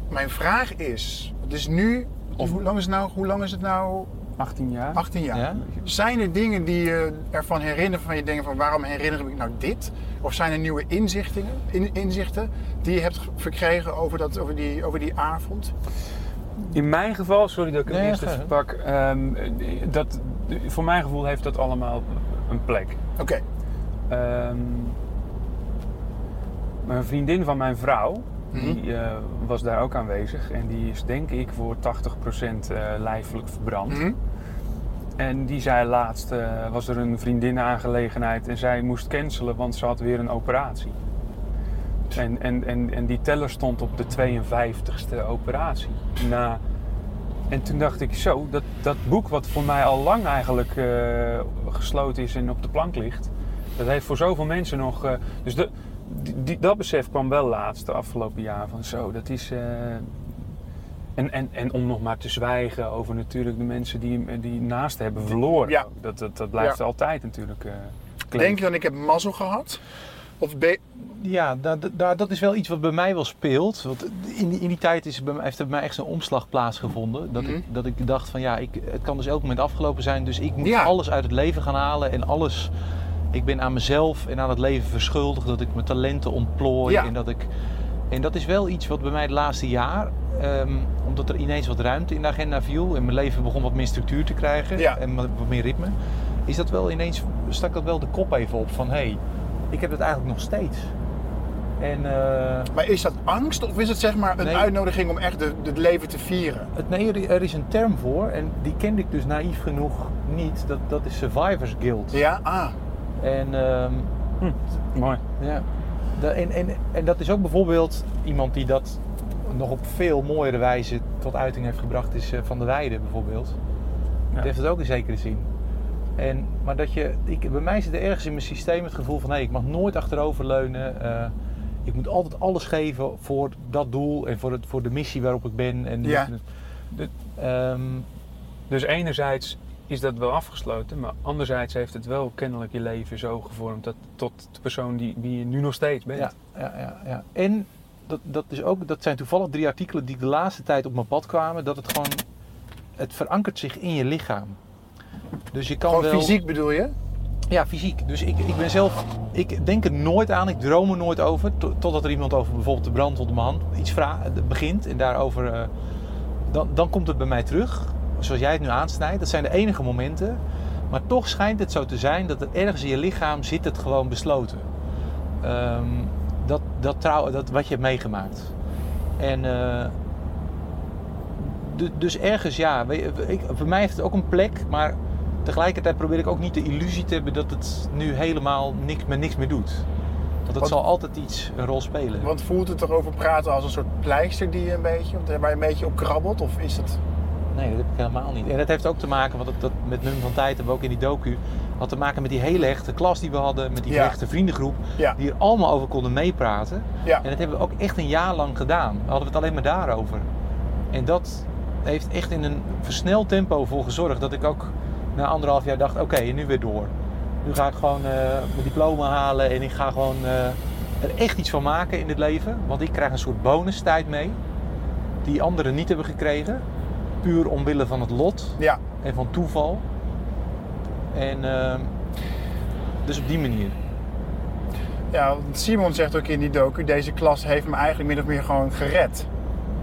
Mijn vraag is, het is nu, Of- hoe lang is het nou? Hoe lang is het nou? 18 jaar? 18 jaar. Ja? Zijn er dingen die je ervan herinnert van je denkt van waarom herinner ik me nou dit? Of zijn er nieuwe inzichten, in, inzichten die je hebt verkregen over, dat, over, die, over die avond? In mijn geval, sorry dat ik Nee, eerst even pak. ehm, dat, voor mijn gevoel heeft dat allemaal een plek. Oké, Ehm, een vriendin van mijn vrouw, Mhm. die eh, was daar ook aanwezig. En die is denk ik voor 80% eh lijfelijk verbrand. Mhm. En die zei laatst, eh, was er een vriendinnenaangelegenheid en zij moest cancelen, want ze had weer een operatie. En, en, en, en die teller stond op de 52ste operatie. Na, en toen dacht ik, zo, dat, dat boek wat voor mij al lang eigenlijk gesloten is en op de plank ligt, dat heeft voor zoveel mensen nog... dus de, die, dat besef kwam wel laatst, de afgelopen jaar, van zo, dat is... eh, en, en, en om nog maar te zwijgen over natuurlijk de mensen die, die naast hebben verloren. Ja. Dat, dat, dat blijft Ja. altijd natuurlijk eh denk je dan ik heb mazzel gehad? Of ben, Ja, da- da- dat is wel iets wat bij mij wel speelt. Want in die, in die tijd is bij mij, heeft er bij mij echt zo'n omslag plaatsgevonden. Dat, Mhm. ik, dat ik dacht van ja, ik, het kan dus elk moment afgelopen zijn. Dus ik moet Ja. alles uit het leven gaan halen. En alles, ik ben aan mezelf en aan het leven verschuldigd. Dat ik mijn talenten ontplooi. Ja. En, dat ik, en dat is wel iets wat bij mij het laatste jaar... ehm, omdat er ineens wat ruimte in de agenda viel. En mijn leven begon wat meer structuur te krijgen. Ja. En wat meer ritme. Is dat wel ineens, stak dat wel de kop even op van... Hé, hey, ik heb het eigenlijk nog steeds. En eh, maar is dat angst of is het zeg maar een Nee. uitnodiging om echt de- het leven te vieren? het, nee, er- er is een term voor en die kende ik dus naïef genoeg niet. Dat, dat is survivors guilt. Ja, ah. En, ehm, Mooi. ja. En, en, en dat is ook bijvoorbeeld iemand die dat nog op veel mooiere wijze tot uiting heeft gebracht, is eh, Van der Weijden bijvoorbeeld. Ja. Die heeft het ook in zekere zin. En, maar dat je, ik, bij mij zit er ergens in mijn systeem het gevoel van hé, ik mag nooit achteroverleunen. eh ik moet altijd alles geven voor dat doel en voor, het, voor de missie waarop ik ben. En Ja. de- ehm, Dus enerzijds is dat wel afgesloten, maar anderzijds heeft het wel kennelijk je leven zo gevormd dat, tot de persoon die, wie je nu nog steeds bent. Ja, ja, ja, ja. En dat, dat, is ook, dat zijn toevallig drie artikelen die de laatste tijd op mijn pad kwamen. Dat het gewoon, het verankert zich in je lichaam. Dus je kan Gewoon wel... fysiek bedoel je? Ja, fysiek. Dus ik, ik ben zelf, ik denk er nooit aan, ik droom er nooit over. to- Totdat er iemand over bijvoorbeeld de brand onder mijn hand iets vraagt, begint en daarover. eh, dan, dan komt het bij mij terug. Zoals jij het nu aansnijdt. Dat zijn de enige momenten. Maar toch schijnt het zo te zijn dat er ergens in je lichaam zit het gewoon besloten. Ehm, dat, dat, trouw, dat wat je hebt meegemaakt. En eh, du- dus ergens, ja, ik, voor mij heeft het ook een plek, maar tegelijkertijd probeer ik ook niet de illusie te hebben dat het nu helemaal niks, met niks meer doet. Want het zal altijd iets een rol spelen. Want voelt het erover praten als een soort pleister die je een beetje, waar je een beetje op krabbelt? Of is het... Nee, dat heb ik helemaal niet. En dat heeft ook te maken, want dat, dat met Mum van Tijd hebben we ook in die docu, had te maken met die hele hechte klas die we hadden, met die Ja. hechte vriendengroep, Ja. die er allemaal over konden meepraten. Ja. En dat hebben we ook echt een jaar lang gedaan. We hadden het alleen maar daarover. En dat heeft echt in een versneld tempo voor gezorgd dat ik ook na anderhalf jaar dacht, oké, nu weer door. Nu ga ik gewoon eh, mijn diploma halen en ik ga gewoon eh, er echt iets van maken in dit leven. Want ik krijg een soort bonustijd mee, die anderen niet hebben gekregen. Puur omwille van het lot Ja. en van toeval. En ehm, dus op die manier. Ja, want Simon zegt ook in die docu, deze klas heeft me eigenlijk min of meer gewoon gered.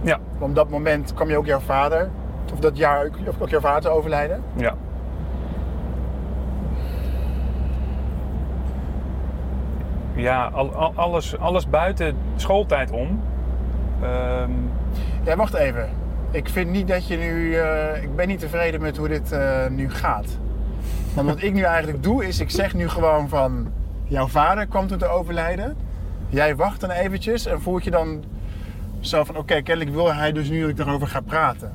Ja. Op dat moment kwam je ook jouw vader, of dat jaar of ook jouw vader overlijden. Ja. Ja, al, al- alles, alles buiten schooltijd om. Ehm, Ja, wacht even. Ik vind niet dat je nu, eh, ik ben niet tevreden met hoe dit eh, nu gaat. Want wat ik nu eigenlijk doe, is ik zeg nu gewoon van, jouw vader kwam toen te overlijden. Jij wacht dan eventjes en voelt je dan zo van, oké, kennelijk wil hij dus nu dat ik daarover ga praten.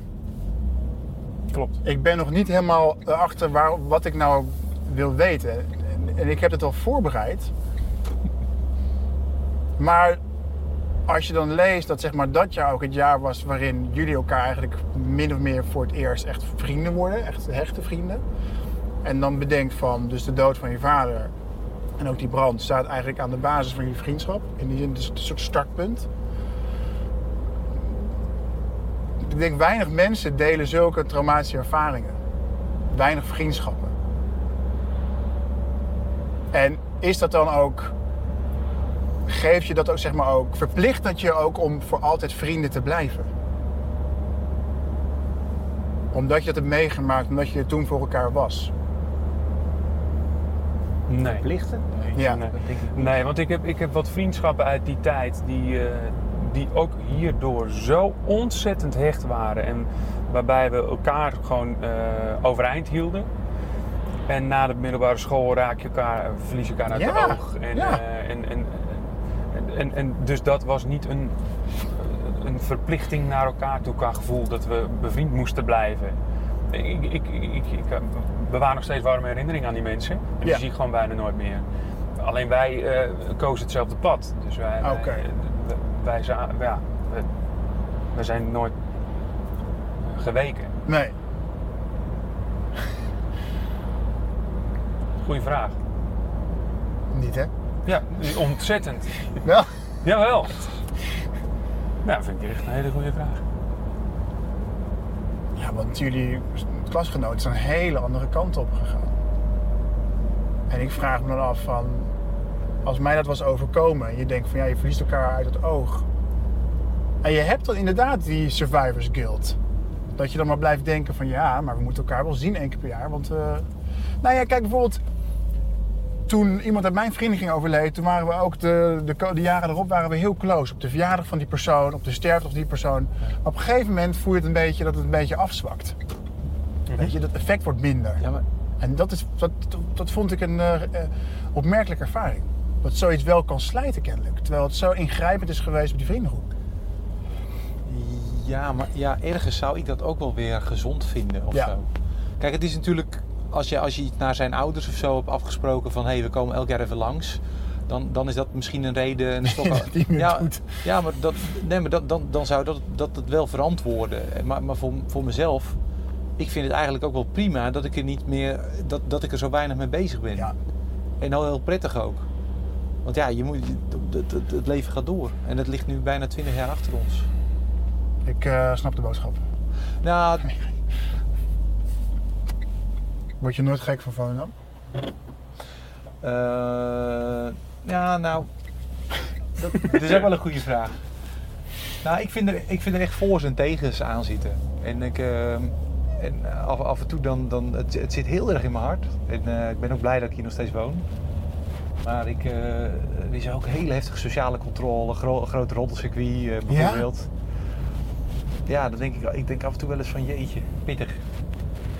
klopt. ik ben nog niet helemaal achter waar, wat ik nou wil weten. En, en ik heb het al voorbereid. Maar als je dan leest dat zeg maar, dat jaar ook het jaar was waarin jullie elkaar eigenlijk min of meer voor het eerst echt vrienden worden, echt hechte vrienden. En dan bedenkt van dus de dood van je vader en ook die brand staat eigenlijk aan de basis van jullie vriendschap. In die zin is het een soort startpunt. Ik denk weinig mensen delen zulke traumatische ervaringen. Weinig vriendschappen. En is dat dan ook. Geef je dat ook, zeg maar ook. Verplicht dat je ook om voor altijd vrienden te blijven? Omdat je het hebt meegemaakt, omdat je er toen voor elkaar was. Nee. Plichten? Ja. Nee. Dat niet. Nee, want ik heb, ik heb wat vriendschappen uit die tijd die, eh, die ook hierdoor zo ontzettend hecht waren. En waarbij we elkaar gewoon eh, overeind hielden. En na de middelbare school raak je elkaar, verlies je elkaar uit Ja, het oog. En, ja. eh, en, en, en, en, dus dat was niet een, een verplichting naar elkaar toe qua gevoel dat we bevriend moesten blijven. Ik, ik, ik, ik, bewaar nog steeds warme herinneringen aan die mensen. En die Ja. zie ik gewoon bijna nooit meer. Alleen wij eh, kozen hetzelfde pad. Dus wij, wij- Oké. wij, ja, wij, wij zijn nooit geweken. Nee. Goeie vraag. Niet hè? Ja, ontzettend. Wel? Jawel. Nou, vind ik echt een hele goede vraag. Ja, want jullie klasgenoten zijn een hele andere kant op gegaan. En ik vraag me dan af van, als mij dat was overkomen en je denkt van ja, je verliest elkaar uit het oog. En je hebt dan inderdaad die survivors guilt. Dat je dan maar blijft denken van ja, maar we moeten elkaar wel zien één keer per jaar. Want, eh, nou ja, kijk bijvoorbeeld, toen iemand uit mijn vrienden ging overleden, toen waren we ook de, de, jaren erop waren we heel close. Op de verjaardag van die persoon, op de sterfte van die persoon. Maar op een gegeven moment voel je het een beetje dat het een beetje afzwakt. Weet je, dat effect wordt minder. Ja, maar En dat, is, dat, dat vond ik een eh, eh, opmerkelijke ervaring. Dat zoiets wel kan slijten kennelijk. Terwijl het zo ingrijpend is geweest op die vriendengroep. Ja, maar ja, ergens zou ik dat ook wel weer gezond vinden of Ja. zo. Kijk, het is natuurlijk, als je, als je iets naar zijn ouders of zo hebt afgesproken van hé, hey, we komen elk jaar even langs. Dan, dan is dat misschien een reden. Een (laughs) ja, ja, maar, dat, nee, maar dat, dan, dan zou dat, dat het wel verantwoorden. Maar, maar voor, voor mezelf, ik vind het eigenlijk ook wel prima dat ik er niet meer, dat, dat ik er zo weinig mee bezig ben. Ja. En heel, heel prettig ook. Want ja, je moet, het, het, het leven gaat door. En het ligt nu bijna 20 jaar achter ons. Ik eh, snap de boodschap. Nou, (laughs) Word je nooit gek van Volendam? Eh, ja, nou, dat, dat is ook wel een goede vraag. Nou, ik vind er, ik vind er echt voor's en tegens aan zitten. En ik, eh, en af, af en toe dan, dan het, het zit heel erg in mijn hart. En eh, ik ben ook blij dat ik hier nog steeds woon. Maar ik, eh, er is ook hele heftige sociale controle, gro groot roddelcircuit eh, bijvoorbeeld. Ja? dan denk ik, ik denk af en toe wel eens van jeetje, pittig.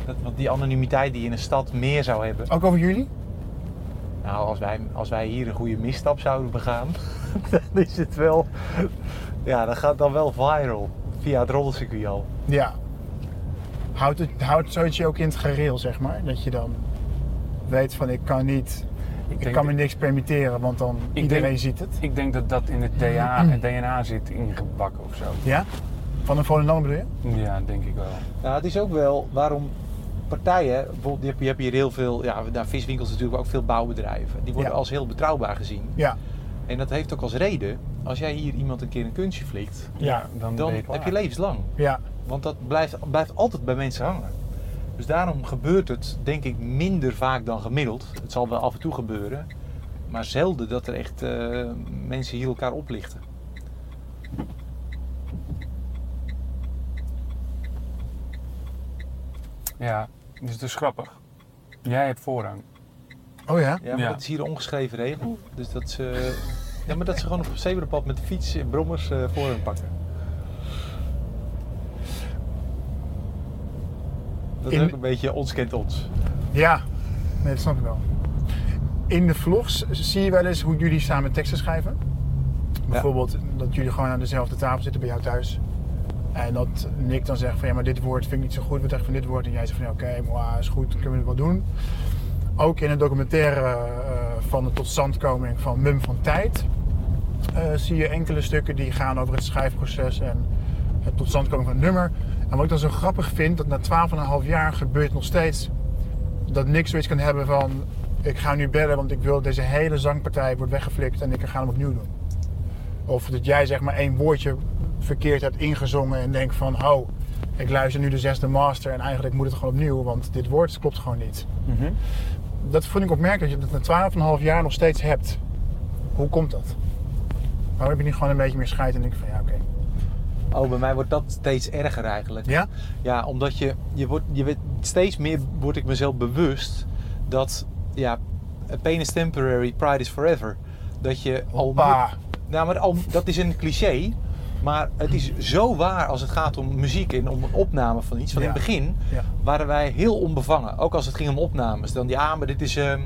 Dat, want die anonimiteit die je in een stad meer zou hebben. Ook over jullie? Nou, als wij, als wij hier een goede misstap zouden begaan, (laughs) dan is het wel. Ja, dat gaat dan wel viral. Via het roddelcircuit al. Ja. Houdt, het, houdt zoiets je ook in het gereel, zeg maar? Dat je dan weet van ik kan niet, ik, kan me niks permitteren, want dan iedereen denk- ziet het. Ik denk dat dat in het DNA, het DNA zit ingebakken of zo. Ja? Van een Volendam bedoel je? Ja, denk ik wel. Nou, het is ook wel waarom partijen, bijvoorbeeld, je hebt, je hebt hier heel veel, ja, daar viswinkels natuurlijk ook veel bouwbedrijven. Die worden Ja. als heel betrouwbaar gezien. Ja. En dat heeft ook als reden, als jij hier iemand een keer een kunstje flikt, Ja. dan, dan heb je levenslang. Ja. Want dat blijft, blijft altijd bij mensen hangen. Dus daarom gebeurt het, denk ik, minder vaak dan gemiddeld. Het zal wel af en toe gebeuren. Maar zelden dat er echt eh, mensen hier elkaar oplichten. Ja, dus het is grappig. Jij hebt voorrang. Oh ja? Ja, maar Ja. dat is hier een ongeschreven regel. Dus dat ze, ja, maar dat ze gewoon op een zebrapad met de fiets en brommers eh, voor hun pakken. Dat is In- ook een beetje ons kent ons. Ja. Nee, dat snap ik wel. In de vlogs zie je wel eens hoe jullie samen teksten schrijven. Bijvoorbeeld dat jullie gewoon aan dezelfde tafel zitten bij jou thuis. En dat Nick dan zegt van ja, maar dit woord vind ik niet zo goed. Wat je van dit woord? En jij zegt van ja, oké, maar is goed, dan kunnen we het wel doen. Ook in een documentaire eh, van de totstandkoming van Mum van Tijd eh, zie je enkele stukken die gaan over het schrijfproces en het totstandkomen van het nummer. En wat ik dan zo grappig vind, dat na 12,5 jaar gebeurt nog steeds dat Nick zoiets kan hebben van ik ga nu bellen, want ik wil deze hele zangpartij wordt weggeflikt en ik ga hem opnieuw doen. Of dat jij zeg maar één woordje verkeerd hebt ingezongen en denkt van oh, ik luister nu de zesde master en eigenlijk moet het gewoon opnieuw, want dit woord klopt gewoon niet. Mhm. Dat vond ik opmerkelijk dat je dat na 12,5 jaar nog steeds hebt. Hoe komt dat? Waarom heb je niet gewoon een beetje meer scheid en denk van ja oké. Oh, bij mij wordt dat steeds erger eigenlijk. Ja? Ja, omdat je, je wordt, je weet, steeds meer word ik mezelf bewust dat, ja, pain is temporary, pride is forever. Dat je al Hoppa. Nou, maar al, dat is een cliché. Maar het is zo waar als het gaat om muziek en om een opname van iets. Van in het begin Ja. waren wij heel onbevangen. Ook als het ging om opnames. Dan ja, maar dit is ehm,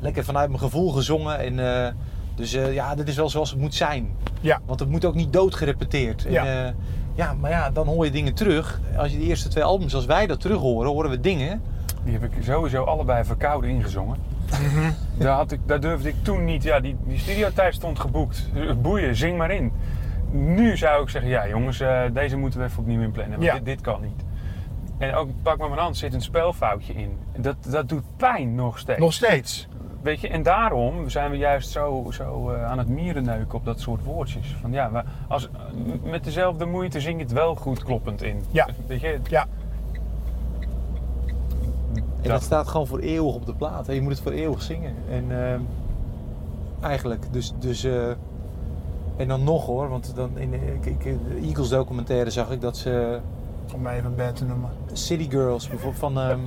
lekker vanuit mijn gevoel gezongen. En, eh, dus eh, ja, dit is wel zoals het moet zijn. Ja. Want het moet ook niet doodgerepeteerd. En, Ja. eh, ja, maar ja, dan hoor je dingen terug. Als je de eerste twee albums, als wij dat terug horen, horen we dingen. Die heb ik sowieso allebei verkouden ingezongen. Mhm. daar, had ik, daar durfde ik toen niet. Ja, die, die studiotijd stond geboekt. Boeien, zing maar in. Nu zou ik zeggen, ja jongens, eh, deze moeten we even opnieuw inplannen. Want Ja. dit, dit kan niet. En ook, pak maar mijn hand, zit een spelfoutje in. Dat, dat doet pijn nog steeds. Nog steeds. Weet je, en daarom zijn we juist zo, zo eh, aan het mierenneuken op dat soort woordjes. Van ja, we, als, met dezelfde moeite zing je het wel goed kloppend in. Ja. Weet je, Ja. En dat staat gewoon voor eeuwig op de plaat. hè. Je moet het voor eeuwig zingen. En ehm, eigenlijk, dus. dus eh, en dan nog hoor, want dan in de, Eagles documentaire zag ik dat ze Om mij even een band te noemen. City Girls bijvoorbeeld van. ehm,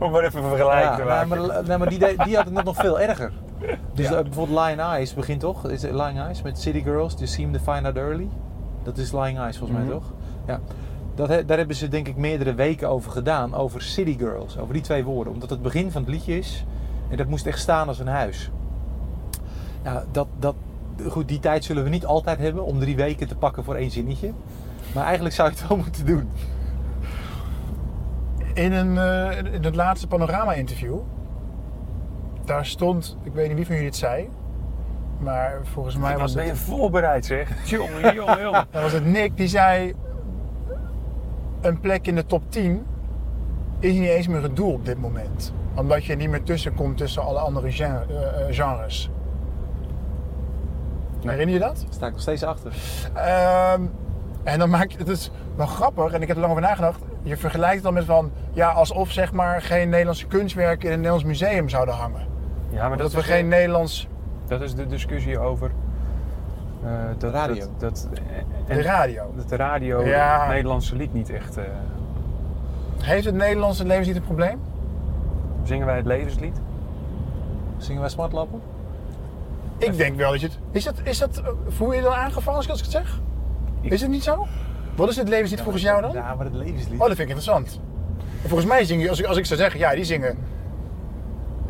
om maar even een vergelijking ja, te nou, maar, nee, maar die, die had het net nog veel erger. Dus Ja. eh, bijvoorbeeld Lying Eyes begint toch? Is het Lying Eyes met City Girls? You seem to find out early. Dat is Lying Eyes volgens mij Mhm. toch? Ja. Dat, daar hebben ze denk ik meerdere weken over gedaan, over City Girls, over die twee woorden. Omdat het begin van het liedje is en dat moest echt staan als een huis. Nou, dat, dat, goed, die tijd zullen we niet altijd hebben om drie weken te pakken voor één zinnetje. Maar eigenlijk zou je het wel (laughs) moeten doen. In, een, eh, in het laatste panorama-interview, daar stond, ik weet niet wie van jullie het zei, maar volgens mij was ben je het, voorbereid zeg. (laughs) Jongen, jongen, jongen. (laughs) dan was het Nick die zei, een plek in de top 10 is niet eens meer het doel op dit moment. Omdat je niet meer tussen komt tussen alle andere eh, eh, genres. Herinner je dat? Daar sta ik nog steeds achter. Ehm, en dan maak je, het is wel grappig, en ik heb er lang over nagedacht. je vergelijkt het dan met van, ja, alsof zeg maar geen Nederlandse kunstwerken in een Nederlands museum zouden hangen. Ja, maar Dat, we is geen Nederlands, Dat is de discussie over... eh, dat, Radio. Dat, dat, en- de radio. Dat de radio Ja. het Nederlandse lied niet echt... eh, Heeft het Nederlandse levenslied een probleem? zingen wij het levenslied? Zingen wij smartlappen? Ik denk wel dat je het... Is dat, is dat voel je je dan aangevallen als ik het zeg? Ik- Is het niet zo? Wat is het levenslied volgens jou dan? Ja, maar het levenslied. Oh, dat vind ik interessant. Volgens mij zingen, als ik, als ik zou zeggen, ja, die zingen.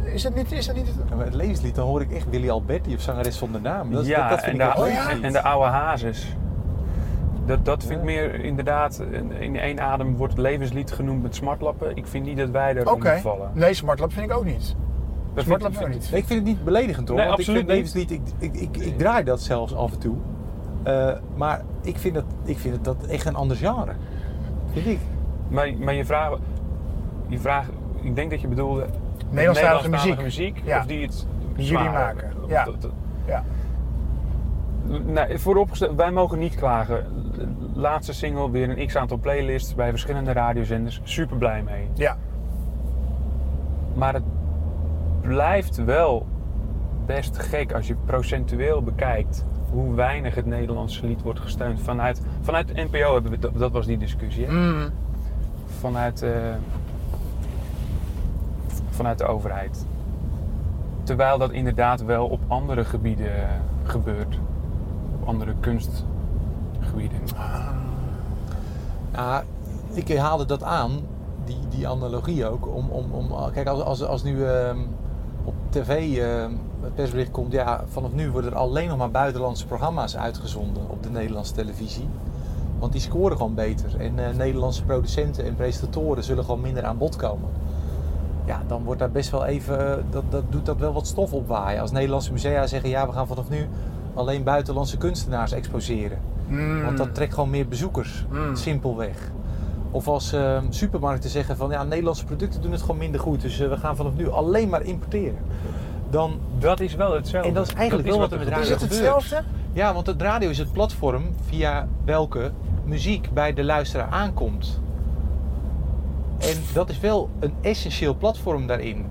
Is dat niet, is dat niet het- Ja, maar het levenslied, dan hoor ik echt Willy Alberti of zangeres zonder naam. Dat, ja, dat, dat vind en, ik de, Oh, ja? en de oude hazes. Dat, dat vind ik meer inderdaad, in- in één adem wordt het levenslied genoemd met smartlappen. Ik vind niet dat wij Oké. eronder vallen. Nee, smartlap vind ik ook niet. Dat ik niet. Nee, ik vind het niet beledigend hoor. Nee, want absoluut ik vind levenslied, ik, ik, ik, ik draai dat zelfs af en toe. Eh, maar ik vind, dat, ik vind het dat echt een ander genre. Vind ik. Maar, maar je vraag, je vraag, ik denk dat je bedoelde Nederlandstalige Nederlandstalige muziek. muziek Ja. of die het jullie zwaar maken. Ja. dat- dat- Ja. Nee, vooropgesteld, wij mogen niet klagen. Laatste single, weer een x aantal playlists bij verschillende radiozenders. Super blij mee. Ja. Maar het blijft wel best gek als je procentueel bekijkt hoe weinig het Nederlandse lied wordt gesteund. Vanuit, vanuit de NPO hebben we, dat, dat was die discussie. Hè? Mm. Vanuit, eh, vanuit de overheid. Terwijl dat inderdaad wel op andere gebieden gebeurt. Op andere kunstgebieden. Ja, ik haalde dat aan, die, die analogie ook. Om, om, om, kijk, als, als, als nu ehm, op tv ehm, het persbericht komt, ja, vanaf nu worden er alleen nog maar buitenlandse programma's uitgezonden op de Nederlandse televisie. Want die scoren gewoon beter. En eh, Nederlandse producenten en presentatoren zullen gewoon minder aan bod komen. Ja, dan wordt daar best wel even, dat, dat doet dat wel wat stof opwaaien. Als Nederlandse musea zeggen, ja, we gaan vanaf nu alleen buitenlandse kunstenaars exposeren. Mm. Want dat trekt gewoon meer bezoekers, Mm. simpelweg. Of als ehm, supermarkten zeggen van ja, Nederlandse producten doen het gewoon minder goed, dus eh, we gaan vanaf nu alleen maar importeren. Dan, Dat is wel hetzelfde. En dat is eigenlijk wel wat er met gebeurt. Is het hetzelfde? ja, want het radio is het platform via welke muziek bij de luisteraar aankomt. En dat is wel een essentieel platform daarin.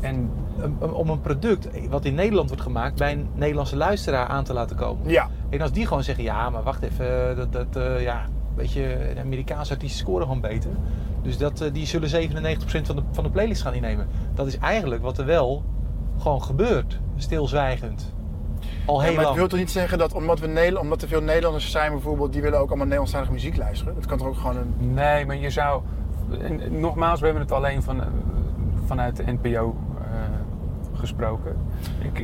En Om- om- Om een product wat in Nederland wordt gemaakt bij een Nederlandse luisteraar aan te laten komen. Ja. En als die gewoon zeggen, ja, maar wacht even, eh, dat, dat, eh, ja, weet je, de Amerikaanse artiesten scoren gewoon beter. Dus dat, eh, die zullen 97% van de, van de playlist gaan innemen. Dat is eigenlijk wat er wel gewoon gebeurt, stilzwijgend. Al Ja, heel maar het lang. wil toch niet zeggen dat omdat, we Nederland, omdat er veel Nederlanders zijn bijvoorbeeld, die willen ook allemaal Nederlandstalige muziek luisteren? Dat kan toch ook gewoon een... Nee, maar je zou. Nogmaals, we hebben het alleen van, eh, vanuit de NPO eh, gesproken. Ik,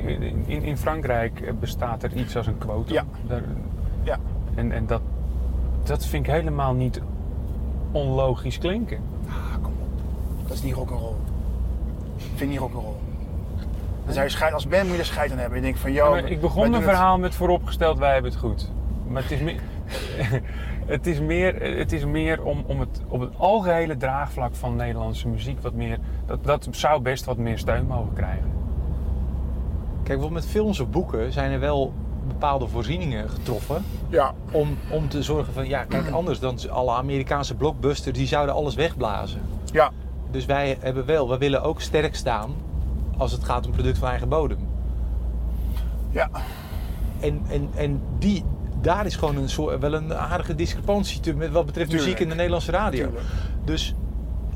in, in Frankrijk bestaat er iets als een quotum. Ja. Daar, Ja. en en dat, dat vind ik helemaal niet onlogisch klinken. Ah, kom op. Dat is niet rock'n'roll. Ik vind niet rock'n'roll. Dan zou je scheid, als band moet je er scheid aan hebben. Je denkt van, Ja, joh... maar ik begon mijn het- verhaal met vooropgesteld, wij hebben het goed. Maar het is meer, (laughs) het is meer, het is meer om, om het, op het algehele draagvlak van Nederlandse muziek wat meer. Dat, dat zou best wat meer steun mogen krijgen. Kijk, bijvoorbeeld met films of boeken zijn er wel bepaalde voorzieningen getroffen. Ja, Om, om te zorgen van, ja, kijk, anders dan alle Amerikaanse blockbusters, die zouden alles wegblazen. ja. Dus wij hebben wel, we willen ook sterk staan als het gaat om product van eigen bodem. Ja. En, en, en die, daar is gewoon een soort, wel een aardige discrepantie te, met wat betreft muziek in de Nederlandse radio. Tuurlijk. Dus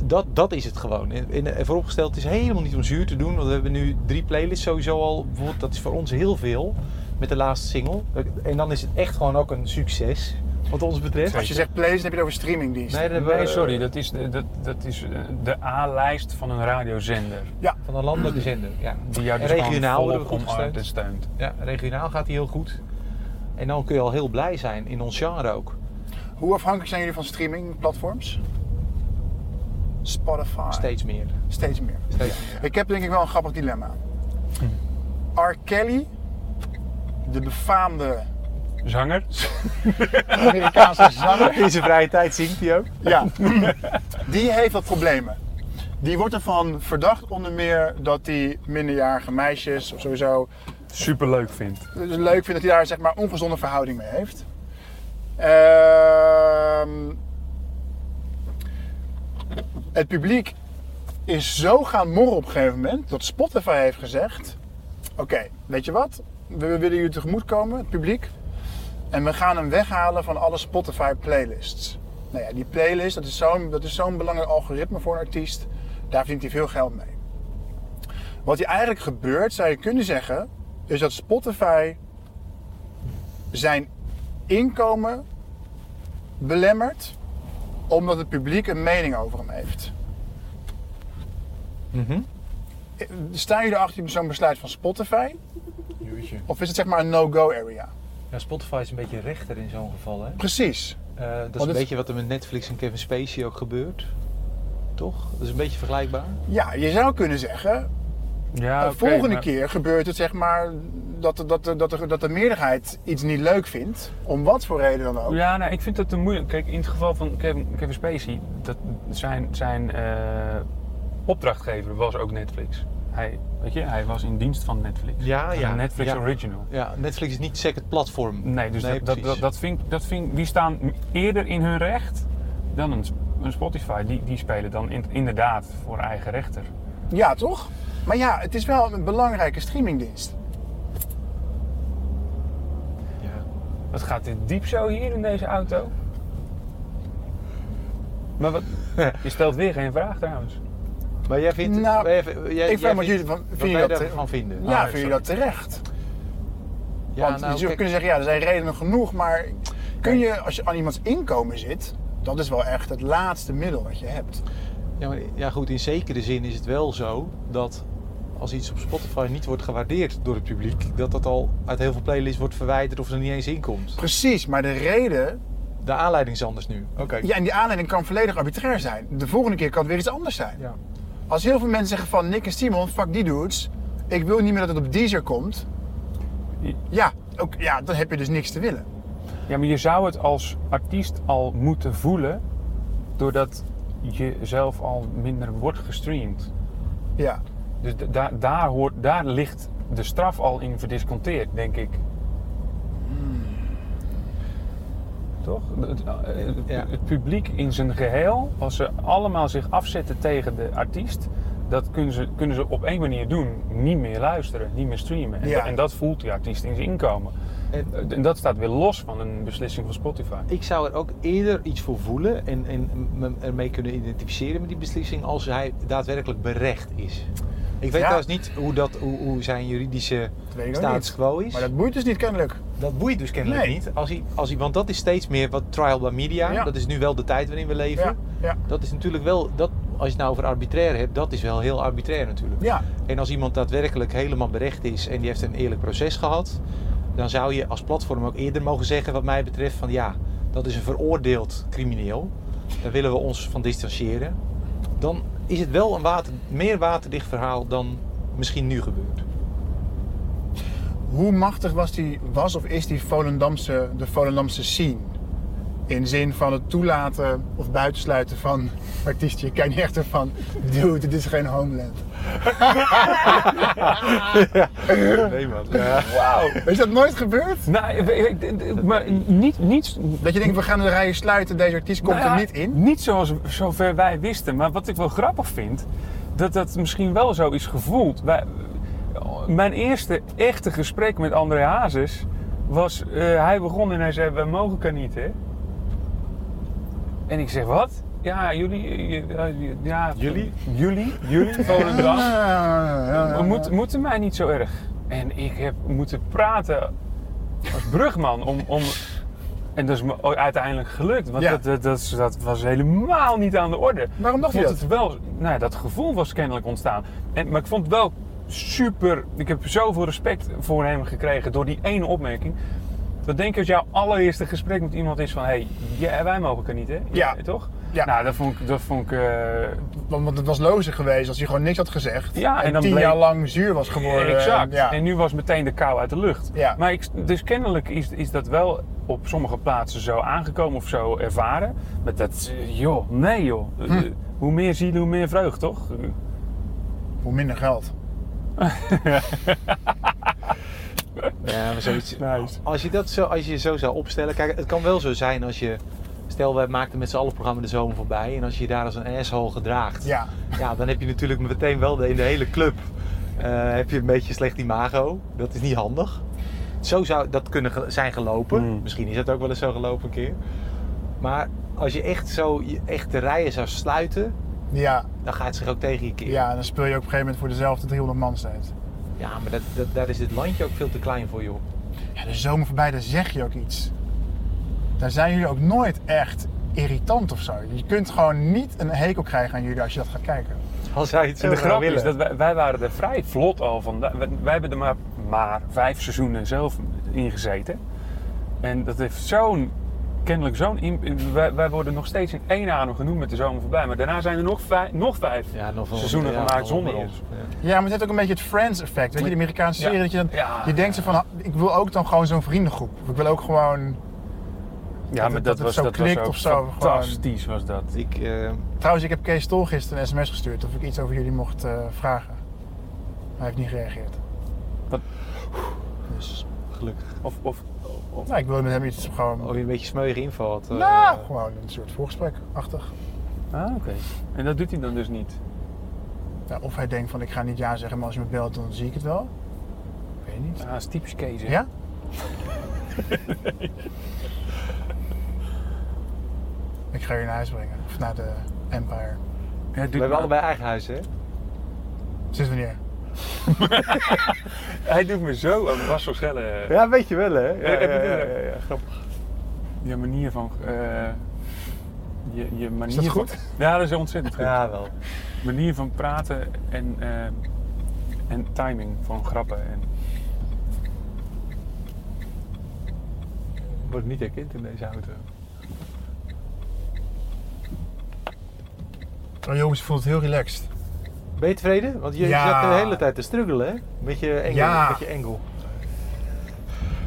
dat, dat is het gewoon. En, en, en vooropgesteld, het is helemaal niet om zuur te doen. Want we hebben nu drie playlists sowieso al. Bijvoorbeeld, dat is voor ons heel veel. Met de laatste single. En dan is het echt gewoon ook een succes. Wat ons betreft. Als je zegt playlist, dan heb je het over streamingdiensten. Nee, dat Nee, sorry, dat is, de- dat, dat is eh, de A-lijst van een radiozender. Van een landelijke zender. Ja. Die jou En dus regionaal gewoon worden we volop goed omarmt gesteund. en steunt. Ja, regionaal gaat hij heel goed. En dan kun je al heel blij zijn in ons genre ook. Hoe afhankelijk zijn jullie van streamingplatforms? Spotify. Steeds meer. Steeds meer. Steeds meer. Ik heb denk ik wel een grappig dilemma. Hm. R. Kelly, de befaamde Zanger? (laughs) Amerikaanse zanger, In zijn vrije tijd zingt hij ook. ja, die heeft wat problemen. Die wordt ervan verdacht onder meer dat hij minderjarige meisjes of sowieso Super leuk vindt. dus leuk vindt dat hij daar zeg maar ongezonde verhouding mee heeft. Ehm, Het publiek is zo gaan morren op een gegeven moment dat Spotify heeft gezegd: Oké, weet je wat? We willen jullie tegemoet komen, het publiek. En we gaan hem weghalen van alle Spotify playlists. Nou ja, die playlist, dat is zo'n dat is zo'n belangrijk algoritme voor een artiest. Daar verdient hij veel geld mee. Wat hier eigenlijk gebeurt, zou je kunnen zeggen, is dat Spotify zijn inkomen belemmert omdat het publiek een mening over hem heeft. Mhm. Staan jullie achter zo'n besluit van Spotify? Jeetje. Of is het zeg maar een no-go area? Ja, Spotify is een beetje rechter in zo'n geval, hè? Precies. Eh, dat is Want een beetje wat er met Netflix en Kevin Spacey ook gebeurt. Toch? Dat is een beetje vergelijkbaar. Ja, je zou kunnen zeggen, Ja, de volgende maar- keer gebeurt het zeg maar dat, de- dat, de- dat, de, dat de meerderheid iets niet leuk vindt. Om wat voor reden dan ook. Ja, nou, ik vind dat te moeilijk. Kijk, in het geval van Kevin, Kevin Spacey, dat zijn, zijn eh, opdrachtgever was ook Netflix. Hij, weet je, hij was in dienst van Netflix. Ja, ja, Een Netflix ja. original. Ja, Netflix is niet second platform. Nee, dus Nee, dat, dat, dat, dat vind, ik- dat vind, ik- die staan eerder in hun recht dan een, een Spotify. Die, die spelen dan in- inderdaad voor eigen rechter. Ja, toch? Maar ja, het is wel een belangrijke streamingdienst. Ja. Wat gaat dit diep zo hier in deze auto? Maar wat, (laughs) je stelt weer geen vraag trouwens. Maar jij vindt... Nou, jij, jij, jij ik vraag wat vindt- jullie van, dat, daarvan vinden. Ja, Ah, vinden jullie dat terecht? Ja, Want nou, je zou kijk, kunnen zeggen, ja, er zijn redenen genoeg, maar kun je, als je aan iemands inkomen zit, dat is wel echt het laatste middel wat je hebt. ja, maar, ja, goed, in zekere zin is het wel zo dat als iets op Spotify niet wordt gewaardeerd door het publiek, dat dat al uit heel veel playlists wordt verwijderd of er niet eens in komt. Precies, maar de reden, De aanleiding is anders nu. Oké. ja, en die aanleiding kan volledig arbitrair zijn. De volgende keer kan het weer iets anders zijn. Ja. Als heel veel mensen zeggen van Nick en Simon, fuck die dudes, ik wil niet meer dat het op Deezer komt. Ja, ook, ja, dan heb je dus niks te willen. Ja, maar je zou het als artiest al moeten voelen doordat je zelf al minder wordt gestreamd. Ja, Dus da- daar, daar, hoort, daar ligt de straf al in verdisconteerd, denk ik. Toch? Het, het- het- Ja. het publiek in zijn geheel, als ze allemaal zich afzetten tegen de artiest, dat kunnen ze, kunnen ze op één manier doen. Niet meer luisteren, niet meer streamen. En, Ja. da- en dat voelt die artiest in zijn inkomen. En En dat staat weer los van een beslissing van Spotify. ik zou er ook eerder iets voor voelen en, en me ermee kunnen identificeren met die beslissing als hij daadwerkelijk berecht is. Ik weet Ja. trouwens niet hoe, dat, hoe, hoe zijn juridische status quo is. Maar dat boeit dus niet kennelijk. Dat boeit dus kennelijk Nee. niet. Als hij, als hij, want dat is steeds meer wat trial by media. Ja. Dat is nu wel de tijd waarin we leven. Ja, Dat is natuurlijk wel, dat, als je het nou over arbitrair hebt, dat is wel heel arbitrair natuurlijk. ja. En als iemand daadwerkelijk helemaal berecht is en die heeft een eerlijk proces gehad, dan zou je als platform ook eerder mogen zeggen, wat mij betreft, van ja, dat is een veroordeeld crimineel. Daar willen we ons van distancieren. Dan is het wel een water, meer waterdicht verhaal dan misschien nu gebeurt. Hoe machtig was, die, was of is die Volendamse, de Volendamse scene? In zin van het toelaten of buitensluiten van artiesten. Je kijkt niet echt ervan, dude, dit is geen homeland. (laughs) Nee man. Wauw. Is dat nooit gebeurd? Nou, ik- ik- ik- maar niet, niet, Dat je denkt, we gaan de rijen sluiten, deze artiest komt Nou ja, er niet in? Niet zoals zover wij wisten. Maar wat ik wel grappig vind, dat dat misschien wel zo is gevoeld. Wij, mijn eerste echte gesprek met André Hazes was, eh, hij begon en hij zei, we mogen kan niet hè. En ik zeg, wat? Ja, jullie, eh, eh, ja, Jullie? Jullie, jullie, (laughs) Volendam. Ah, We moeten, mij niet zo erg. En ik heb moeten praten als brugman om. om en dat is me uiteindelijk gelukt. Want Ja. dat, dat, dat, was helemaal niet aan de orde. Waarom dacht je dat? het wel, nou, ja, dat gevoel was kennelijk ontstaan. En, maar ik vond het wel super. Ik heb zoveel respect voor hem gekregen door die ene opmerking. Dat denk ik als jouw allereerste gesprek met iemand is van... hé, hey, wij mogen er niet, hè? Ja. Toch? Ja. Nou, dat vond ik... Dat vond ik eh, Want, want het was logischer geweest als hij gewoon niks had gezegd. Ja, en, en dan tien bleek- jaar lang zuur was geworden. Exact. Ja. En nu was meteen de kou uit de lucht. Ja. Maar ik, dus kennelijk is, is dat wel op sommige plaatsen zo aangekomen of zo ervaren. Met dat, eh, joh, nee joh. Eh, Hm. Hoe meer zielen, hoe meer vreugd, toch? Eh, Hoe minder geld. (laughs) Ja, maar zoiets. (laughs) Nice. Als je dat zo, als je zo zou opstellen, kijk, het kan wel zo zijn als je, Stel, wij maakten met z'n allen programma de zomer voorbij. En als je je daar als een asshole gedraagt, Ja, ja, dan heb je natuurlijk meteen wel de, in de hele club eh, heb je een beetje slecht imago. Dat is niet handig. Zo zou dat kunnen ge- zijn gelopen. Mm. Misschien is het ook wel eens zo gelopen een keer. Maar als je echt zo echt de rijen zou sluiten, ja, dan gaat het zich ook tegen je keren. ja, dan speel je op een gegeven moment voor dezelfde 300 man steeds. Ja, maar dat, dat, daar is dit landje ook veel te klein voor, joh. Ja, de zomer voorbij, daar zeg je ook iets. Daar zijn jullie ook nooit echt irritant of zo. Je kunt gewoon niet een hekel krijgen aan jullie als je dat gaat kijken. Als hij het zo En de zou grap willen. is dat wij, wij waren er vrij vlot al van. Wij, wij hebben er maar, maar vijf seizoenen zelf in gezeten. En dat heeft zo'n, kennelijk zo'n... Wij, wij worden nog steeds in één adem genoemd met de zomer voorbij. Maar daarna zijn er nog vijf, nog vijf ja, nog wel- seizoenen ja, gemaakt zonder meer. ons. Ja. Ja, maar het heeft ook een beetje het Friends-effect. Weet je, de Amerikaanse Ja. serie. Dat je, dan, Ja. je denkt zo van, ik wil ook dan gewoon zo'n vriendengroep. Of ik wil ook gewoon... Ja, het- maar dat dat, het was, zo dat was klikt ook of zo, fantastisch was dat. Ik, eh, Trouwens, ik heb Kees Tol gisteren een sms gestuurd of ik iets over jullie mocht eh, vragen. Hij heeft niet gereageerd. Wat? Dus, gelukkig. Of, of, of, nou, ik wilde met hem iets gewoon... Of je een beetje smeuig invalt. eh, nou, gewoon een soort voorgesprek-achtig. ah, oké. En dat doet hij dan dus niet. Ja, of hij denkt van, ik ga niet ja zeggen, maar als je me belt, dan zie ik het wel. Ik weet niet. Ja, dat is typisch Kees. hè? Ja? (laughs) ik ga je naar huis brengen. Of naar de Empire. Ja, We hebben allebei eigen huis, hè? Sinds wanneer? (laughs) Hij doet me zo aan Bas van Schelle. Ja, weet je wel, hè? Ja, ja, ja, ja, grappig. Je manier van. eh, je, je manier Is dat van- goed? Ja, dat is ontzettend goed. Ja, wel. Manier van praten en, eh, en timing van grappen. En, Wordt niet herkend in deze auto. Oh jongens, ik voel het heel relaxed. Ben je tevreden? Want je, je Ja. zat de hele tijd te struggelen, hè? Beetje engel. Ja. Beetje engel.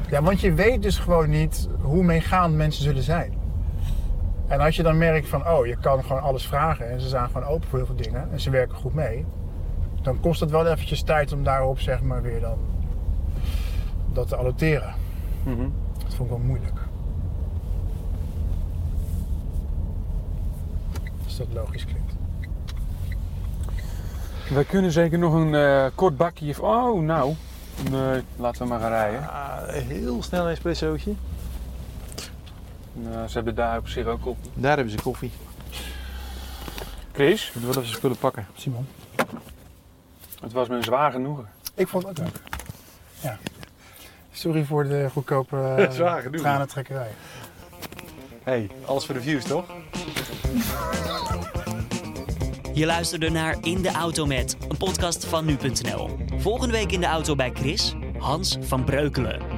Ja, want je weet dus gewoon niet hoe meegaand mensen zullen zijn. En als je dan merkt van, oh, je kan gewoon alles vragen en ze zijn gewoon open voor heel veel dingen en ze werken goed mee, dan kost het wel eventjes tijd om daarop zeg maar weer dan dat te alloteren. Mhm. Dat vond ik wel moeilijk. Als dat logisch klinkt. Wij kunnen zeker nog een eh, kort bakje. of- Oh, nou. Nee, laten we maar gaan rijden. Ah, heel snel een espressootje. Nou, ze hebben daar op zich ook koffie. Daar hebben ze koffie. Chris, Moeten we even spullen pakken. Simon? het was me een zwaar genoegen. Ik vond het ook leuk. Ja. Sorry voor de goedkope (laughs) eh, Zwaar genoeg. tranentrekkerij. hey, alles voor de views, toch? Je luisterde naar In de Auto Met, een podcast van nu.nl. Volgende week in de auto bij Chris, Hans van Breukelen.